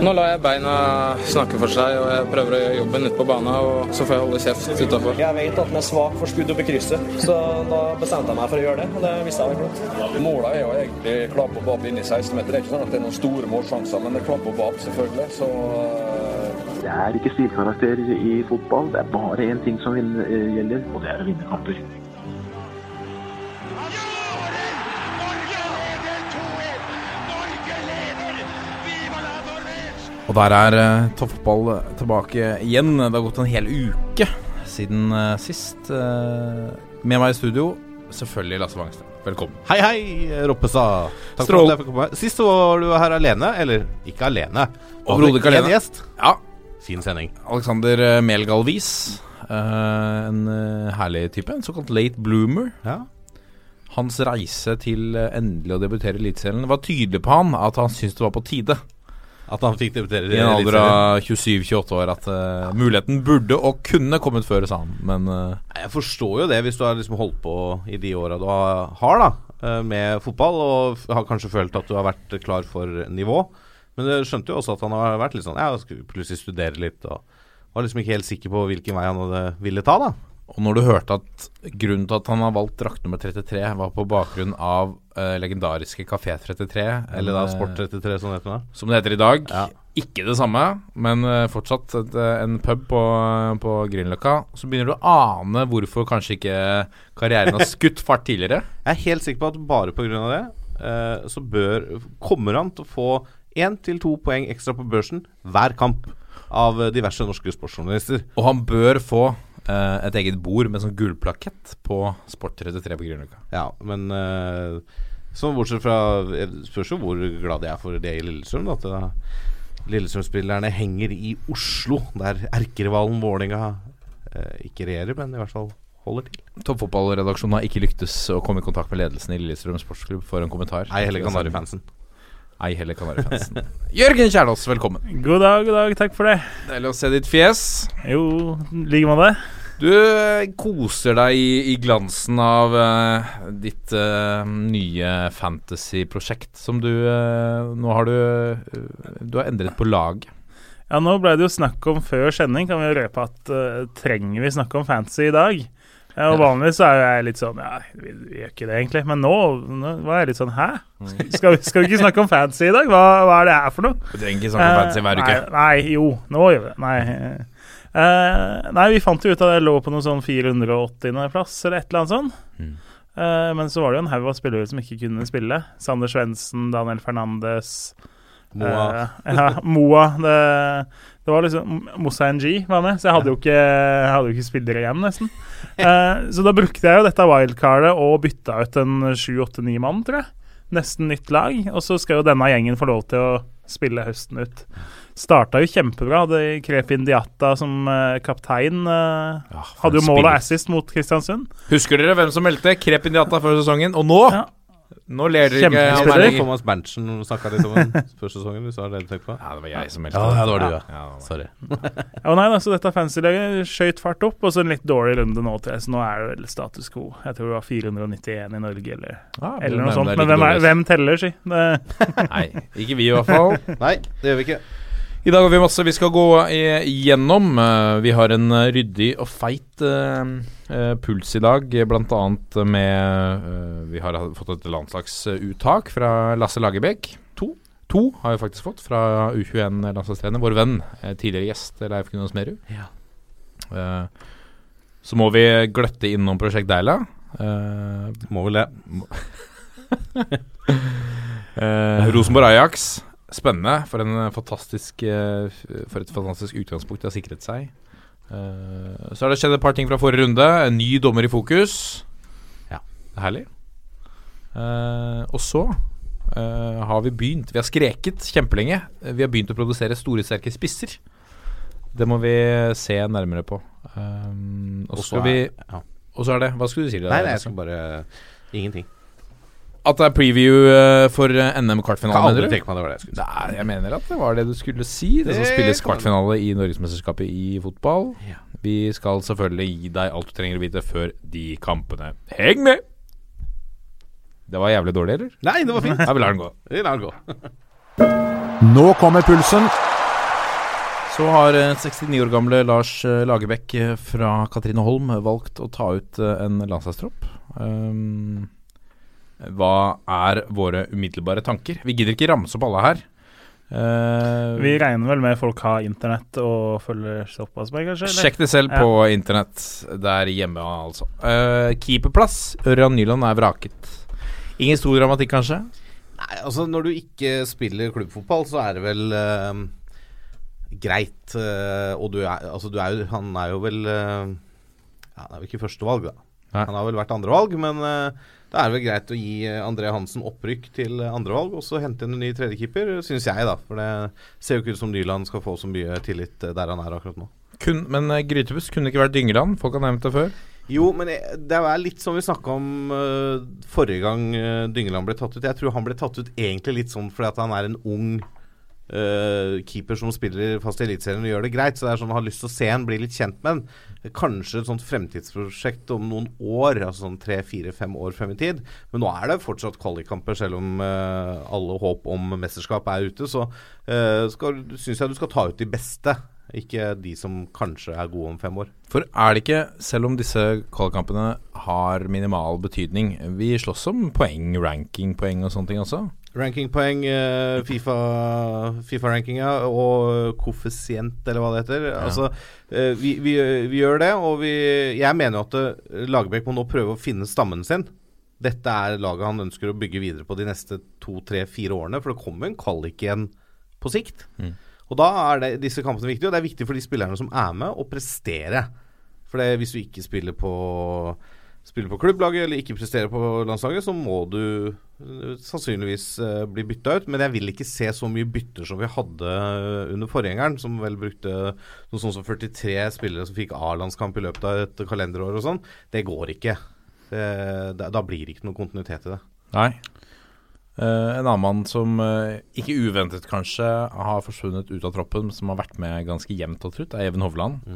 Nå lar jeg beina snakke for seg, og jeg prøver å gjøre jobben ute på banen. Og så får jeg holde kjeft utafor. Jeg vet at den er svak for skudd oppe i krysset, så da bestemte jeg meg for å gjøre det. Og det visste jeg var klart. Målet er jo egentlig klapp og bab inne i 16-meter. Det er ikke sånn at det er noen store målsjanser, men det er klapp og bab, selvfølgelig. Så eh, Det er ikke stilkarakter i fotball. Det er bare én ting som eh, gjelder, og det er å vinne kamper. Og der er uh, toppfotball tilbake igjen. Det har gått en hel uke siden uh, sist. Uh, med meg i studio, selvfølgelig Lasse Wangstad. Velkommen. Hei, hei, Roppestad. Takk Strål. for at jeg fikk komme. Sist var du her alene. Eller ikke alene. Overhodet ikke alene. En gjest. Ja, Fin sending. Alexander Melgalvis. En herlig type. En såkalt late bloomer. Ja. Hans reise til endelig å debutere i Eliteserien var tydelig på han at han syntes det var på tide At han fikk debutere i en alder av 27-28 år at uh, muligheten burde og kunne kommet før, sa han. Men uh, Jeg forstår jo det, hvis du har liksom holdt på i de åra du har, da eh, med fotball, og har kanskje følt at du har vært klar for nivå. Men du skjønte jo også at han har vært litt sånn Ja, skulle plutselig studere litt, og var liksom ikke helt sikker på hvilken vei han ville ta, da. Og når du hørte at grunnen til at han har valgt drakt nummer 33, var på bakgrunn av uh, legendariske Kafé 33, Eller da eh, Sport 33, som det heter som det heter i dag. Ja. Ikke det samme, men uh, fortsatt et, en pub på, på Grünerløkka. Så begynner du å ane hvorfor kanskje ikke karrieren har skutt fart tidligere. Jeg er helt sikker på at bare pga. det, uh, så bør Kommer han til å få én til to poeng ekstra på børsen hver kamp av diverse norske sportsjournalister. Og han bør få eh, et eget bord med sånn gullplakett på Sport 33 på Grünerløkka. Ja, men uh, så bortsett fra Jeg spørs jo hvor glad jeg er for det i Lillestrøm. da, At det, Lillestrøm-spillerne henger i Oslo, der erkerivalen Vålerenga eh, ikke regjerer, men i hvert fall holder til. Toppfotballredaksjonen har ikke lyktes å komme i kontakt med ledelsen i Lillestrøm sportsklubb for en kommentar. Ei heller Kanarifansen. Ei heller Kanarifansen. Jørgen Kjernås, velkommen. God dag, god dag. Takk for det. Deilig å se ditt fjes. Jo, liker man måte. Du eh, koser deg i, i glansen av uh, ditt uh, nye fantasy-prosjekt som du uh, Nå har du Du har endret på lag. Ja, nå ble det jo snakk om før sending, kan vi røpe at trenger vi snakke om fantasy i dag? Ja, og Vanligvis så er jeg litt sånn Ja, vi, gjør ikke det, egentlig. Men nå, nå var jeg litt sånn Hæ? Skal vi, skal vi ikke snakke om fancy i dag? Hva, hva er det her for noe? Du trenger ikke snakke om fancy hver uke. Nei, nei, jo, nå gjør vi det. Nei. Uh, nei, vi fant jo ut at jeg lå på noe sånn 480.-plass eller et eller annet sånt. Mm. Uh, men så var det jo en haug av spillere som ikke kunne spille. Sander Svendsen, Daniel Fernandes Moa. Uh, ja, Moa. Det, det var liksom Moussa NG var med, så jeg hadde jo ikke, hadde jo ikke spillere igjen, nesten. Eh, så da brukte jeg jo dette wildcardet og bytta ut en sju-åtte-ni mann, tror jeg. Nesten nytt lag. Og så skal jo denne gjengen få lov til å spille høsten ut. Starta jo kjempebra. Hadde Krep Indiata som eh, kaptein. eh, Ja, hadde jo mål og assist mot Kristiansund. Husker dere hvem som meldte Krep Indiata før sesongen? Og nå Ja. Nå ler dere ikke Kjempespiller. av meg Spiller lenger. Thomas Berntsen snakka litt om den før sesongen, hvis det har det du på? Ja, det var jeg som meldte Ja, det var du, ja. Ja, det var- Sorry. Ja, nei, da, så dette fancy-laget skøyt fart opp, og så en litt dårlig runde nå til. Så nå er det vel status quo. Jeg tror det var 491 i Norge, eller, ah, eller noe sånt. Men hvem, er, hvem teller, si? Det, Nei, ikke vi i hvert fall. Nei, det gjør vi ikke. I dag har vi masse vi skal gå i- igjennom. Eh, Vi har en eh, ryddig og feit eh, eh, puls i dag, blant annet med eh, Vi har fått et landslagsuttak fra Lasse Lagerbäck. To. To har vi faktisk fått fra U21-landslagstrener, vår venn, eh, tidligere gjest Leif Gunnar Smerud. Ja. Eh, Så må vi gløtte innom Prosjekt Deila. Eh, Må vel det. Eh, Rosenborg Ajax. Spennende. For, en fantastisk, eh, for et fantastisk utgangspunkt de har sikret seg. Eh, så har det skjedd et par ting fra forrige runde. En ny dommer i fokus. Ja. Det er herlig. Eh, og så eh, har vi begynt Vi har skreket kjempelenge. Eh, Vi har begynt å produsere store, sterke spisser. Det må vi se nærmere på. Og så Og vi er-. Er det Hva skulle du si? Nei, nei, jeg skal bare Ingenting. At det er preview eh, for eh, NM kvartfinale, mener du? tenke meg det var det jeg skulle si. Nei, jeg mener at det var det du skulle si. Det som spilles kvartfinale i Norgesmesterskapet i fotball. Ja. Vi skal selvfølgelig gi deg alt du trenger å vite før de kampene. Heng med! Det var jævlig dårlig, eller? Nei, det var fint. Ja, vi lar den gå. Vi lar den gå. Nå kommer pulsen. Så har eh, 69 år gamle Lars eh, Lagerbäck fra fra Katrineholm valgt å ta ut eh, en landslagstropp. Um, hva er våre umiddelbare tanker? Vi gidder ikke ramse opp alle her. Uh, Vi regner vel med folk har internett og følger såpass med, kanskje? eller? Sjekk det selv Ja. på internett der hjemme, altså. Uh, keeperplass. Ørjan Nyland er vraket. Ingen stor dramatikk, kanskje? Nei, altså Når du ikke spiller klubbfotball, så er det vel uh, greit. og du er, altså, du er jo Han er jo vel ja, Han er jo ikke førstevalg, da. Nei. Han har vel vært andrevalg, men uh, da er det vel greit å gi eh, André Hansen opprykk til eh, andrevalg, og så hente inn en ny tredjekeeper, syns jeg, da. For det ser jo ikke ut som Nyland skal få så mye tillit der han er akkurat nå. Kun, men uh, Grytebuss kunne ikke vært Dyngeland. Folk har nevnt det før. Jo, men det er litt som vi snakka om uh, forrige gang uh, Dyngeland ble tatt ut. Jeg tror han ble tatt ut egentlig litt sånn fordi at han er en ung eh, keeper som spiller fast i Eliteserien og gjør det greit. Så det er sånn, har lyst til å se en, bli litt kjent med en. Kanskje et sånt fremtidsprosjekt om noen år, altså sånn tre, fire, fem år frem i tid. Men nå er det fortsatt kvalikkamper, selv om uh, alle håp om mesterskap er ute. Så uh, syns jeg du skal ta ut de beste, ikke de som kanskje er gode om fem år. For er det ikke, selv om disse kvalikkampene har minimal betydning Vi slåss om poeng, rankingpoeng og sånne ting også. Rankingpoeng, eh, FIFA FIFA-rankinga og koeffisient, eller hva det heter. Altså, eh, vi, vi, vi gjør det, og vi Jeg mener at eh, Lagerbäck må nå prøve å finne stammen sin. Dette er laget han ønsker å bygge videre på de neste to, tre, fire årene, for det kommer en kvalik igjen på sikt. Og da er det, disse kampene viktige, og det er viktig for de spillerne som er med, å prestere. For det, hvis du ikke spiller på Spiller på klubblaget eller ikke presterer på landslaget, så må du øh, sannsynligvis øh, bli bytta ut. Men jeg vil ikke se så mye bytter som vi hadde øh, under forgjengeren, som vel brukte noe sånt som 43 spillere som fikk A-landskamp i løpet av et kalenderår og sånn. Det går ikke. Det, da, da blir det ikke noe kontinuitet i det. Nei. Uh, en annen mann som uh, ikke uventet kanskje har forsvunnet ut av troppen, som har vært med ganske jevnt og trutt, er Even Hovland.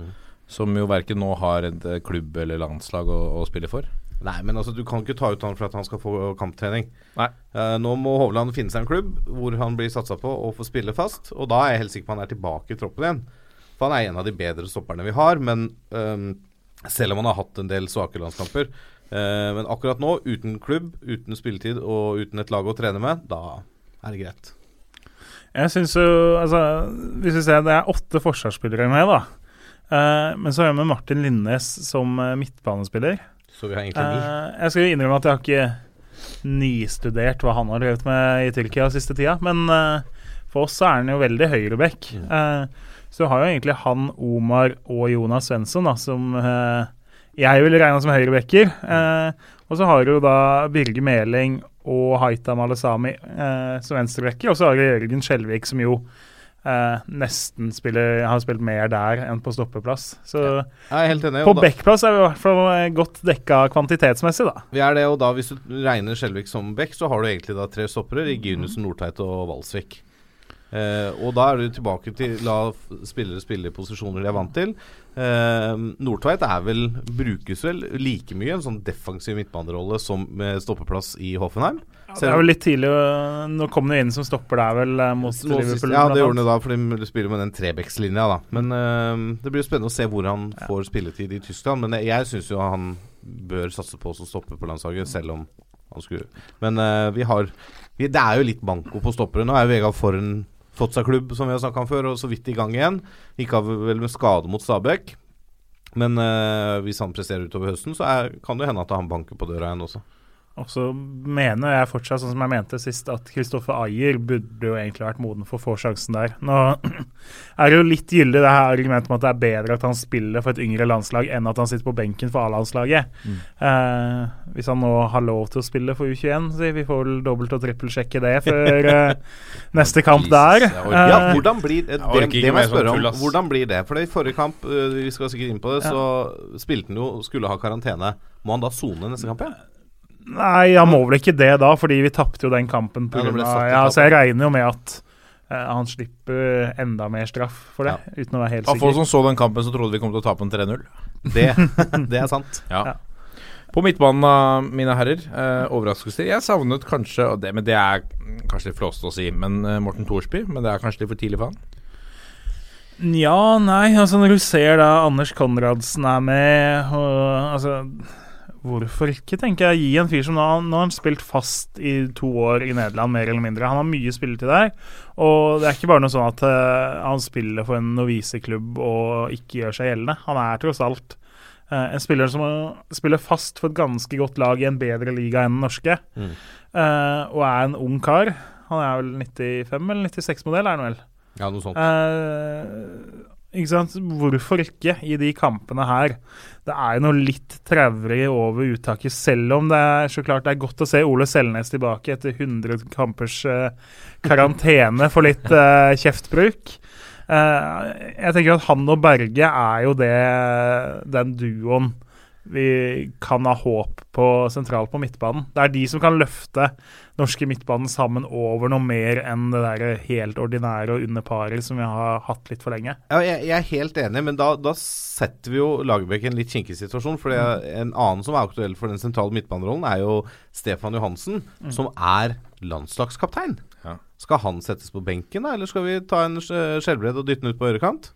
Som jo verken nå har et eh, klubb eller landslag å, å spille for. Nei, men altså, du kan ikke ta ut han for at han skal få kamptrening. Nei. Eh, nå må Hovland finne seg en klubb hvor han blir satsa på og får spille fast. Og da er jeg helt sikker på han er tilbake i troppen igjen. For han er en av de bedre stopperne vi har. Men um, selv om han har hatt en del svake landskamper eh, Men akkurat nå, uten klubb, uten spilletid og uten et lag å trene med, da er det greit. Jeg syns jo Altså, hvis vi ser det er åtte forsvarsspillere med, da. Eh, men så har jeg med Martin Linnes som eh, midtbanespiller. Så vi har egentlig ni. Eh, jeg skal jo innrømme at jeg har ikke nistudert hva han har drevet med i Tyrkia siste tida, men for oss er han jo veldig høyreback. Eh, så har jo egentlig han, Omar og Jonas Svensson, da, som jeg ville regna som høyrebacker. Og så har du da Birge Meling og Haita Malesami som venstrebacker, og så har du Jørgen Skjelvik, som jo eh, nesten spiller, har spilt mer der enn på stoppeplass. Så Jeg helt enig. på backplass er vi i hvert fall eh, godt dekka kvantitetsmessig, da. Vi er det, og da hvis du regner Skjelvik som back, så har du egentlig da tre stoppere. Reginussen, Nordteit og Valsvik. Eh, og da er du tilbake til la spillere spille i posisjoner de er vant til. Eh, Nordtveit er vel, brukes vel like mye en sånn defensiv midtbanerolle som med stoppeplass i Hoffenheim. Det er vel litt tidlig Nå kom det inn som stopper der, vel, eh, mot Nå Liverpool. ja, det gjorde han da, fordi de spiller med den trebeckslinja, da. Men eh, det blir jo spennende å se hvor han får spilletid i Tyskland. Men jeg, jeg syns jo han bør satse på å stoppe på landslaget, selv om han skulle Men eh, vi har vi, Det er jo litt banko på stoppere. Nå er jo Vegard Forhen fått seg klubb, som vi har snakka om før, og så vidt i gang igjen. Gikk av vel med skade mot Stabæk. Men eh, hvis han presterer utover høsten, så er, kan det hende at han banker på døra igjen også. Og så mener jeg fortsatt, sånn som jeg mente sist, at Kristoffer Ayer burde jo egentlig vært moden for å få sjansen der. Nå er det jo litt gyldig det her argumentet om at det er bedre at han spiller for et yngre landslag enn at han sitter på benken for A-landslaget. Eh, hvis han nå har lov til å spille for U21, så vi får vel dobbelt- og trippelsjekke det før eh, neste kamp der. Ja, Eh, hvordan blir det, det, det må jeg spørre sånn om. Hvordan blir det? For i forrige kamp, øh, vi skal sikkert inn på det, så spilte han jo skulle ha karantene. Må han da sone neste kamp? Ja? Nei, han må vel ikke det da, fordi vi tapte jo den kampen. På Ja, grunn av, ja, så jeg regner jo med at uh, han slipper enda mer straff for det, uten å være helt sikker. Av folk som så den kampen, så trodde vi kom til å tape en 3-0. Det, det er sant. Ja. Ja. På midtbanen, mine herrer, eh, overraskelser. Jeg savnet kanskje og det, Men det er kanskje litt flåsete å si, men eh, Morten Thorsby. Men det er kanskje litt for tidlig for han? Ja, nei, altså når du ser da Anders Konradsen er med og, altså, Hvorfor ikke, tenker jeg. Gi en fyr som nå, nå har han spilt fast i to år i Nederland, mer eller mindre. Han har mye spilletid der. Og det er ikke bare noe sånn at uh, han spiller for en noviseklubb og ikke gjør seg gjeldende. Han er tross alt uh, en spiller som spiller fast for et ganske godt lag i en bedre liga enn den norske. Eh, og er en ung kar. Han er vel 95 eller 96-modell, er han vel? Ja, noe sånt. Ikke sant? Hvorfor ikke i de kampene her? Det er jo noe litt traurig over uttaket, selv om det er så klart det er godt å se Ole Selnes tilbake etter 100 kampers uh, karantene for litt uh, kjeftbruk. Uh, jeg tenker at han og Berge er jo det, den duoen vi kan ha håp på sentralt på midtbanen. Det er de som kan løfte norske midtbanen sammen over noe mer enn det der helt ordinære og under paret som vi har hatt litt for lenge. Ja, jeg, jeg er helt enig, men da, da setter vi jo Lagerbäck i en litt kinkig situasjon. For en annen som er aktuell for den sentrale midtbanerollen, er jo Stefan Johansen, som er landslagskaptein. Ja. Skal han settes på benken, da, eller skal vi ta en skje- skjellbredd og dytte den ut på ørekant?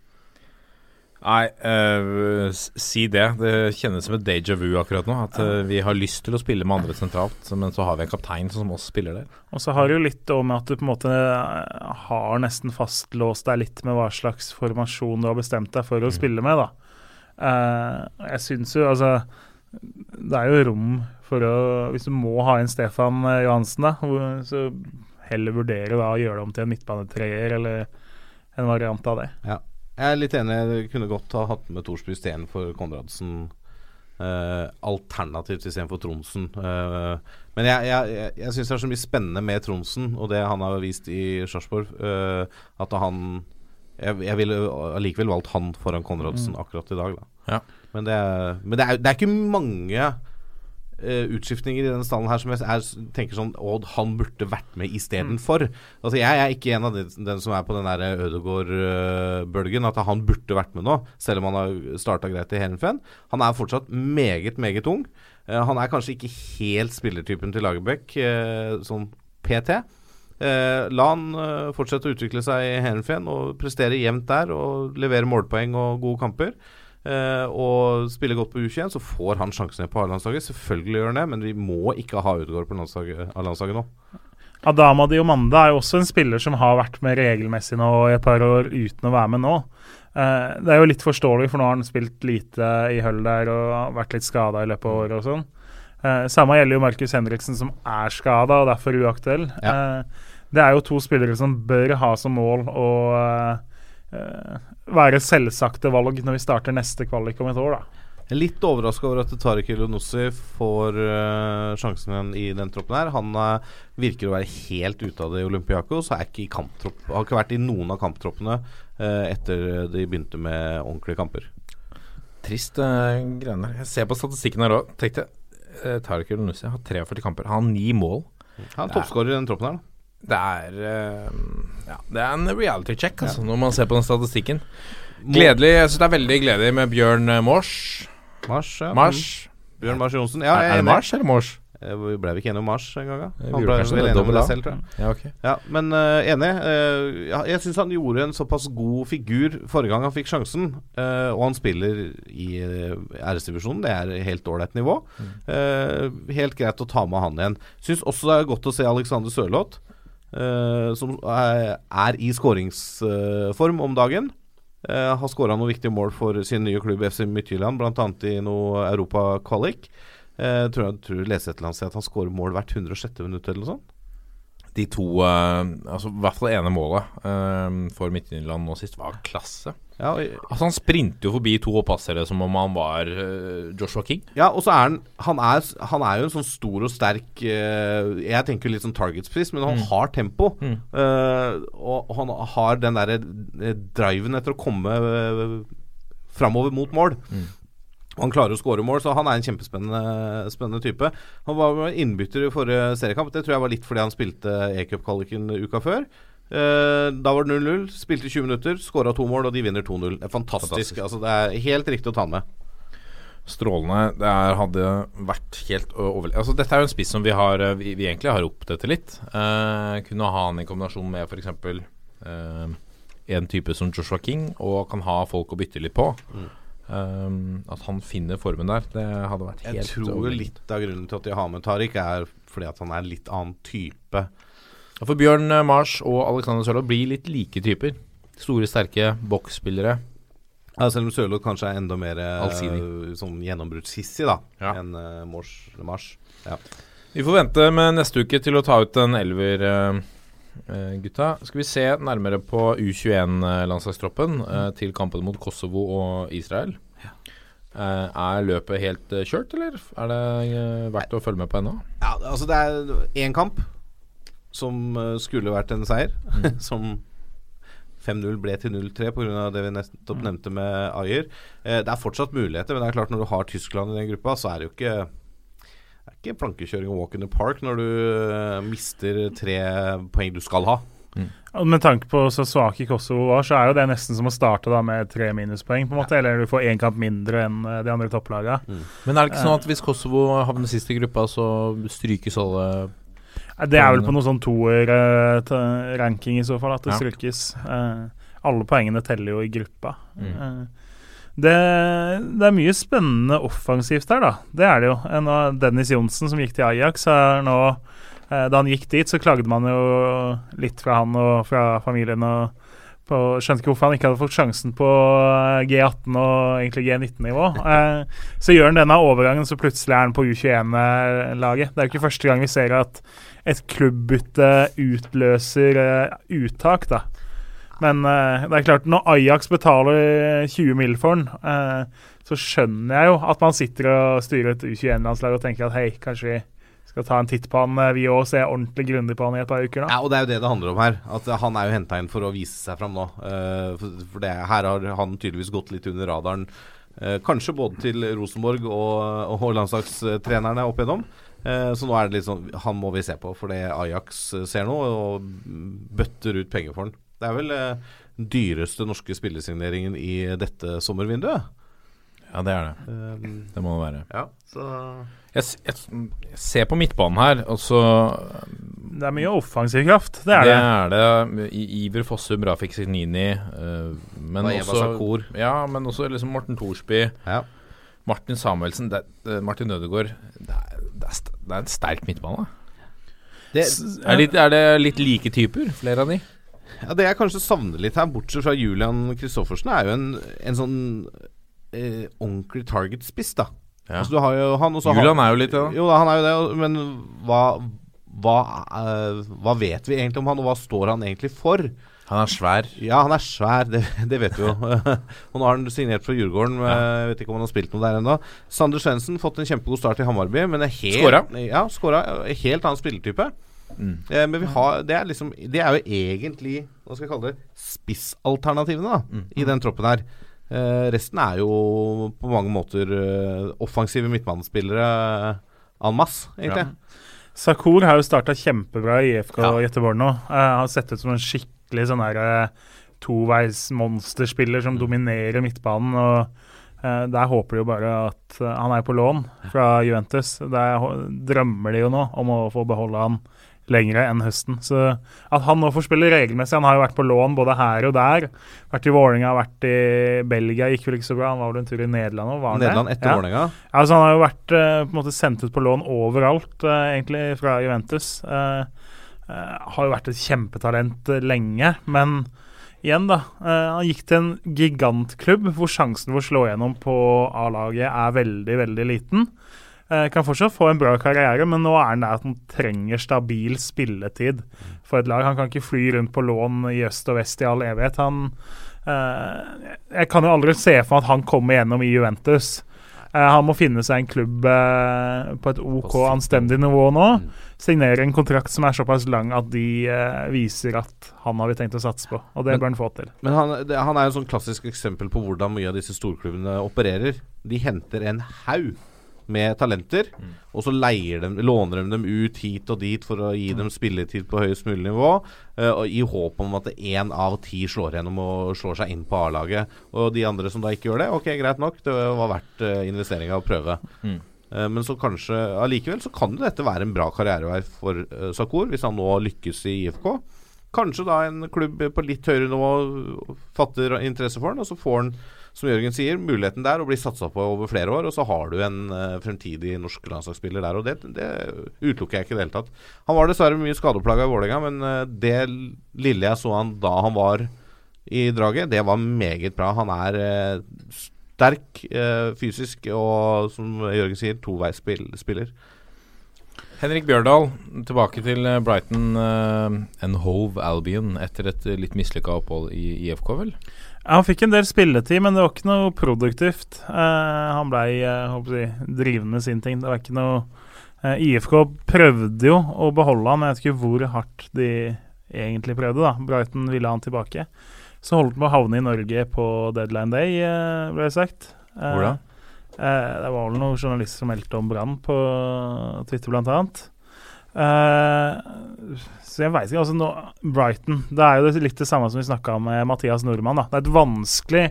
Nei, uh, si det. Det kjennes som et déjà vu akkurat nå. At uh, vi har lyst til å spille med andre sentralt, men så har vi en kaptein som også spiller der. Og så har det jo litt òg med at du på en måte eh, har nesten fastlåst deg litt med hva slags formasjon du har bestemt deg for å spille med, da. Uh, jeg syns jo altså Det er jo rom for å Hvis du må ha inn Stefan Johansen, da, så heller vurdere da å gjøre det om til en midtbanetreer eller en variant av det. Ja. Jeg er litt enig. Jeg kunne godt ha hatt med Thorsby istedenfor Konradsen. Uh, alternativt istedenfor Tronsen. Uh, men jeg, jeg, jeg, jeg syns det er så mye spennende med Tronsen og det han har vist i Sarpsborg, uh, at han Jeg, jeg ville allikevel valgt han foran Konradsen akkurat i dag, da. Ja. Men, det, er- men det, er, det er ikke mange eh, utskiftninger i denne stallen her som jeg er, tenker sånn Odd, han burde vært med istedenfor. Altså, jeg er ikke en av de, den som er på den der Ødegaard-bølgen, at han burde vært med nå, selv om han har starta greit i Heerenveen. Han er fortsatt meget, meget ung. Uh, han er kanskje ikke helt spillertypen til Lagerbäck, uh, sånn PT. Eh, la han eh, fortsette å utvikle seg i Heerenveen og prestere jevnt der og levere målpoeng og gode kamper. Eh, og spiller godt på U21, så får han sjansen på A-landslaget. Selvfølgelig gjør han det, men vi må ikke ha Utegård på landslaget- A-landslaget nå. Adama Diomande er jo også en spiller som har vært med regelmessig nå i et par år uten å være med nå. Eh, det er jo litt forståelig, for nå har han spilt lite i høll der og vært litt skada i løpet av året og sånn. Eh, samme gjelder jo Markus Henriksen, som er skada og derfor uaktuell. Eh, det er jo to spillere som bør ha som mål å være selvsagte valg når vi starter neste kvalik om et år, da. Jeg er litt overraska over at Tariq Elonossi får uh, sjansen igjen i den troppen her. Han uh, virker å være helt ute av det i Olympiakos. Er ikke i kamptropp, har ikke vært i noen av kamptroppene uh, etter de begynte med ordentlige kamper. Trist uh, greiene. Jeg ser på statistikken her òg. Tenkte uh, Tariq Elunussi har 43 kamper. Han har ni mål. Han er toppskårer i den troppen her, da. Det er eh, Ja, det er en reality check, altså, når man ser på den statistikken. Gledelig. Jeg syns det er veldig gledelig med Bjørn eh, Mors. Mars, ja. Mars. Mm. Bjørn Mars Johnsen. Ja, er, er det. Mars eller Mors? Eh, Vi ble vi ikke enige om Mars en gang, da? Han ble vel enig om det selv, tror jeg. Ja, okay. Ja, men uh, enig. Uh, ja, jeg syns han gjorde en såpass god figur forrige gang han fikk sjansen. Uh, og han spiller i æresdivisjonen. Det er helt ålreit nivå. Eh, helt greit å ta med han igjen. Syns også det er godt å se Alexander Sørloth, som er, i skåringsform om dagen. Eh, har skåra noen viktige mål for sin nye klubb FC Midtjylland, bl.a. i noe europakvalik. Uh, tror jeg tror jeg leser et eller annet sted at han skårer mål hvert 106. minutt eller noe sånt. De to eh, Altså i hvert fall det ene målet eh, for Midtjylland nå sist var klasse. Ja, og, Altså Han sprinter jo forbi to oppassere som om han var eh, Joshua King. Ja, og så er han han er, han er jo en sånn stor og sterk eh, Jeg tenker litt sånn targetspiss, men han har tempo. Eh, og han har den derre driven etter å komme uh, framover mot mål. Mm. Han klarer å skåre mål, så han er en kjempespennende spennende type. Han var innbytter i forrige seriekamp. Det tror jeg var litt fordi han spilte e-cup-kvaliken uka før. Eh, da var det 0-0. Spilte 20 minutter, skåra to mål, og de vinner 2-0. Det er fantastisk. Fantastisk. Altså, det er helt riktig å ta med. Strålende. Det er, hadde vært helt overle... Altså, dette er jo en spiss som vi, har, eh, vi, vi egentlig har ropt etter litt. Uh, kunne ha han i kombinasjon med f.eks. Uh, en type som Joshua King og kan ha folk å bytte litt på. Um, at han finner formen der, det hadde vært helt Jeg tror litt av grunnen til at de har med Tariq, er fordi at han er litt annen type. For Bjørn Mars og Alexander Sørloth blir litt like typer. Store, sterke boksspillere. Ja, selv om Sørloth kanskje er enda mer eh, Allsidig. sånn gjennombruddshissig da Ja. enn Mors, Mars. Ja. Vi får vente med neste uke til å ta ut en elver, eh, gutta. Skal vi se nærmere på U21-landslagstroppen uh, til kampen mot Kosovo og Israel. Uh, er løpet helt kjørt, eller er det verdt å følge med på ennå? Ja, altså det er én kamp som eh, skulle vært en seier, som 5-0 ble til 0-3 pga. det vi nettopp nevnte med Ayer. Eh, det er fortsatt muligheter, men det er klart når du har Tyskland i den gruppa, så er det jo ikke det er ikke plankekjøring og walk in the park når du eh, mister tre poeng du skal ha. Mm. Med tanke på så svake Kosovo var, så er jo det nesten som å starte da med tre minuspoeng, på en måte. Eller du får én kamp mindre enn eh, de andre topplagene. Men er det ikke sånn at hvis Kosovo havner sist i gruppa, så strykes alle Det er vel på noe sånn toer-ranking i så fall, at det Ja. strykes. Eh, alle poengene teller jo i gruppa. Mm. Eh, det, det er mye spennende offensivt der, da. Det er det jo. Eh, Nå, Dennis Johnsen, som gikk til Ajax, er nå eh, Da han gikk dit, så klagde man jo litt fra han og fra familien. og på, skjønte ikke hvorfor han ikke hadde fått sjansen på eh, G18 og egentlig G19-nivå. Eh, så gjør han denne overgangen, så plutselig er han på U21-laget. Det er jo ikke første gang vi ser at et klubbbytte utløser uh, uttak, da. Men uh, det er klart, når Ajax betaler 20 mill. for den, uh, så skjønner jeg jo at man sitter og styrer et U21-landslag og tenker at hei, kanskje vi skal ta en titt på han, eh, vi òg, se ordentlig grundig på han i et par uker. da. Ja, og det er jo det det handler om her. At eh, Han er jo henta inn for å vise seg fram nå. Eh, for det, her har han tydeligvis gått litt under radaren. eh, kanskje både til Rosenborg og, og landslagstrenerne opp igjennom. Eh, så nå er det litt sånn Han må vi se på, for det Ajax ser nå, og bøtter ut penger for han. Det er vel den dyreste norske spillesigneringen i dette sommervinduet. Ja, det er det. Eh, Det må det være. ja, så Jeg, jeg, jeg ser på midtbanen her, og så Det er mye offensiv kraft, det er det. det. er det. Iver Fossum, Rafik Signini, uh, men Og også. Ja, men også liksom Morten Thorsby, ja. Martin Samuelsen, det, Martin Ødegaard det er, det, er, det er en sterk midtbane. Det, Er, litt, er det litt like typer, flere av de? Ja, Det jeg kanskje savner litt her, bortsett fra Julian Kristoffersen, er jo en, en sånn eh, ordentlig target-spiss, da. Ja. Altså, du har jo han, og så Julian har, er jo litt det, da. Jo han er jo det, men hva, hva, uh, hva vet vi egentlig om han, og hva står han egentlig for? Han er svær. Ja, han er svær, det, det vet vi jo. og nå har han signert fra Djurgården, Ja. jeg vet ikke om han har spilt noe der ennå. Sander Svendsen fått en kjempegod start i Hammarby, men er helt Skåra. Ja, skåra. Helt annen spilletype. Mm. Eh, men vi har, det er liksom Det er jo egentlig Hva skal jeg kalle det spissalternativene da Mm. i den troppen her. Eh, resten er jo på mange måter eh, offensive midtbanespillere en masse, egentlig. Sakur har jo starta kjempebra i IFK Ja. Göteborg nå. Eh, har sett ut som en skikkelig sånn eh, toveismonsterspiller som som dominerer midtbanen. og eh, Der håper de jo bare at eh, Han er på lån fra Juventus. Der drømmer de jo nå om å få beholde han lengre enn høsten. Så at han nå får spille regelmessig Han har jo vært på lån både her og der. Vært i Vålerenga, vært i Belgia, gikk vel ikke så bra. Han var vel en tur i Nederland òg, var han Nederland det? etter Ja. Vålerenga. Ja, altså Han har jo vært eh, på en måte sendt ut på lån overalt, eh, egentlig, fra Juventus. Eh, har jo vært et kjempetalent lenge, men igjen, da. han gikk til en gigantklubb hvor sjansen for å slå gjennom på A-laget er veldig, veldig liten. Eh, kan fortsatt få en bra karriere, men nå er han der at han trenger stabil spilletid for et lag. Han kan ikke fly rundt på lån i øst og vest i all evighet. Han eh, Jeg kan jo aldri se for meg at han kommer gjennom i Juventus. Eh, han må finne seg en klubb eh, på et OK, anstendig nivå nå. Signere en kontrakt som er såpass lang at de eh, viser at han har vi tenkt å satse på. Og det Men- bør han få til. Men han, han er jo et sånn klassisk eksempel på hvordan mye av disse storklubbene opererer. De henter en haug med talenter, og så leier dem, låner de dem ut hit og dit for å gi dem spilletid på høyest mulig nivå, Uh, og i håp om at én av ti slår gjennom og slår seg inn på A-laget. Og de andre som da ikke gjør det, ok, greit nok, det var verdt uh, investeringa å prøve. Mm. Uh, men så kanskje allikevel så kan jo dette være en bra karrierevei for uh, Sakur, hvis han nå lykkes i IFK. kanskje da en klubb på litt høyere nivå fatter interesse for han, og så får han, som Jørgen sier, muligheten der å bli satsa på over flere år, og så har du en uh, fremtidig norsk landslagsspiller der. Og det, det utelukker jeg ikke i det hele tatt. Han var dessverre mye skadeplaga i Vålerenga, men uh, det lille jeg så han da han var i draget, det var meget bra. Han er uh, sterk fysisk og, som Jørgen sier, toveisspiller. Henrik Bjørdal, tilbake til eh, Brighton uh, and Hove Albion etter et litt mislykka opphold i IFK, vel? Han fikk en del spilletid, men det var ikke noe produktivt. Uh, han blei uh, jeg, drivende med sin ting. Det var ikke noe uh, IFK prøvde jo å beholde han, jeg vet ikke hvor hardt de egentlig prøvde. da Brighton ville han tilbake. Så holdt han på å havne i Norge på deadline day, ble det sagt. Hvordan? Eh, det var vel noen journalister som meldte om brann på Twitter, blant annet. Eh, så jeg veit ikke. Altså, nå, Brighton Det er jo litt det samme som vi snakka om med Mathias Nordmann. Da. Det er et vanskelig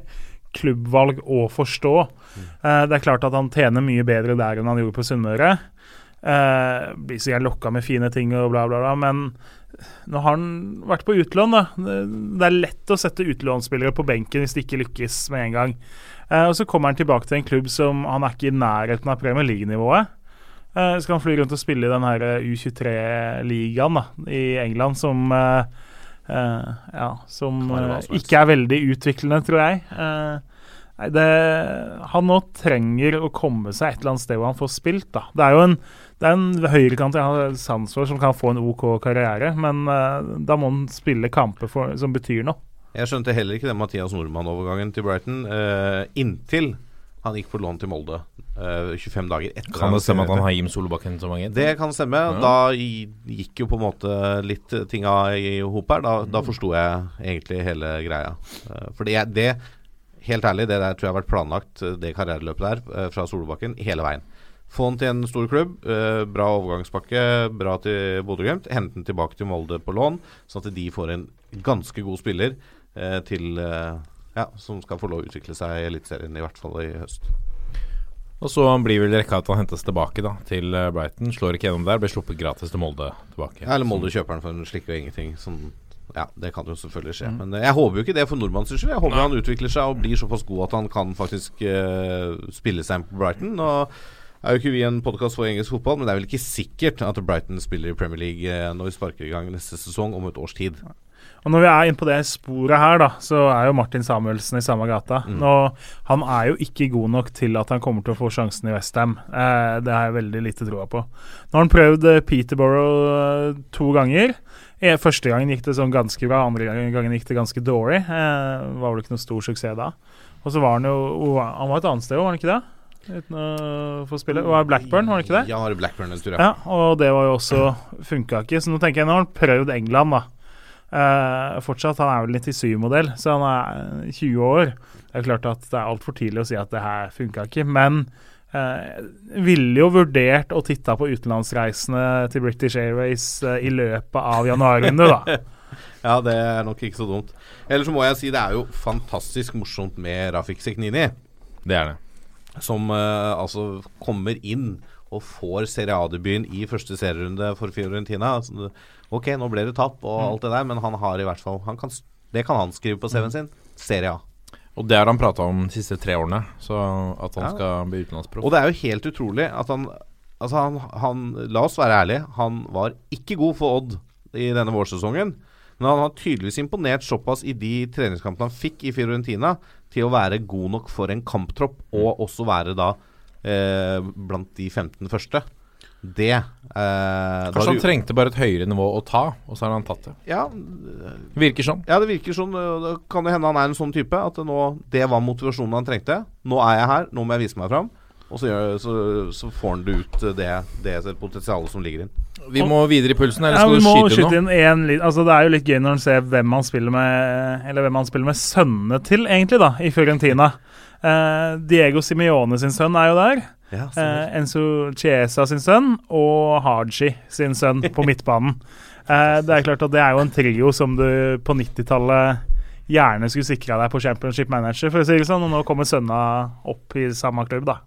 klubbvalg å forstå. Mm. Uh, det er klart at han tjener mye bedre der enn han gjorde på Sunnmøre. Eh, blir så gjerne lokka med fine ting og bla, bla, bla. Men nå har han vært på utlån, da. Det er lett å sette utlånsspillere på benken hvis de ikke lykkes med en gang. Uh, og Så kommer han tilbake til en klubb som han er ikke i nærheten av Premier League-nivået. Så skal han fly rundt og spille i den her eh, U23-ligaen i England, som uh, uh, ja, som ikke er veldig utviklende, tror jeg. nei, det, han nå trenger å komme seg et eller annet sted hvor han får spilt. da. Det er jo en det er en høyrekant jeg har sans for som kan få en OK karriere, men uh, da må han spille kamper som betyr noe. Jeg skjønte heller ikke den Mathias Nordmann-overgangen til Brighton uh, inntil han gikk på lån til Molde uh, 25 dager etter. Kan det stemme at han har Jim Solbakken som agent? Det kan stemme. Ja. Da gikk jo på en måte litt tinga i hop her. Da, da forsto jeg egentlig hele greia. Uh, for det, det, helt ærlig, det der tror jeg har vært planlagt, det karriereløpet der, fra Solbakken, hele veien. Få han til en stor klubb. Eh, bra overgangspakke, bra til Bodø-Glimt. Hente han tilbake til Molde på lån, sånn at de får en ganske god spiller eh, til eh, ja, som skal få lov å utvikle seg i Eliteserien, i hvert fall i høst. Og så blir vel rekka at han hentes tilbake da til eh, Brighton. Slår ikke gjennom der, blir sluppet gratis til Molde tilbake. Ja, eller Molde kjøper han for en slikke og ingenting. Sånn ja, det kan jo selvfølgelig skje. Mm. Men eh, jeg håper jo ikke det for nordmanns skyld. Jeg håper Nei. han utvikler seg og blir såpass god at han kan faktisk uh, spille seg på Brighton. Og er jo ikke vi en podkast for engelsk fotball, men det er vel ikke sikkert at Brighton spiller i Premier League når vi sparker i gang neste sesong om et års tid. Og Når vi er inne på det sporet her, da, så er jo Martin Samuelsen i samme gata. Mm. Og han er jo ikke god nok til at han kommer til å få sjansen i Westham. Eh, det har jeg veldig lite troa på. Nå har han prøvd eh, Peterborough eh, to ganger. Første gangen gikk det sånn ganske bra, andre gangen gikk det ganske dårlig. Eh, var vel ikke noe stor suksess da. Og så var han jo Han var et annet sted, var han ikke det? uten å få spille. Det var Blackburn, var det ikke det? Ja, det Blackburn en tur, ja. Og det var jo også funka ikke. Så nå tenker jeg nå har han prøvd England, da. Uh, fortsatt, Han er vel 97-modell, så han er 20 år. Det er klart at det er altfor tidlig å si at det her funka ikke, men uh, ville jo vurdert å titte på utenlandsreisene til British Airways uh, i løpet av januarrunde, da. ja, det er nok ikke så dumt. Eller så må jeg si det er jo fantastisk morsomt med Rafik Seknini. Det er det som uh, altså kommer inn og får Serie A-debuten i første serierunde for Fiorentina. Altså, ok, nå ble det tap og alt det der, men han har i hvert fall kan, Det kan han skrive på CV-en mm. sin. Serie A. Og det har han prata om de siste tre årene, så at han ja. skal bli utenlandsproff. Og det er jo helt utrolig at han Altså, han, han La oss være ærlige, han var ikke god for Odd i denne vårsesongen. Men han har tydeligvis imponert såpass i de treningskampene han fikk i Fiorentina, til å være god nok for en kamptropp, og mm. også være da eh, blant de 15 første. Det eh, Kanskje han trengte bare et høyere nivå å ta, og så har han tatt det. Ja Virker sånn. Ja, det virker sånn. Det kan jo hende han er en sånn type. At det, nå, det var motivasjonen han trengte. Nå er jeg her, nå må jeg vise meg fram. Og så, gjør, så, så får han det ut, det, det potensialet som ligger inn. Vi må videre i pulsen, eller skal ja, du skyte, skyte inn en, altså, Det er jo litt gøy når en ser hvem han spiller med Eller hvem han spiller med sønnene til, egentlig, da, i Fiorentina. Uh, Diego Simione sin sønn er jo der. Ja, uh, Enzo Chiesa sin sønn og Haji sin sønn på midtbanen. Uh, det er klart at det er jo en trio som du på 90-tallet gjerne skulle sikra deg på Championship Manager, for å si det sånn, og nå kommer sønna opp i samme klubb, da.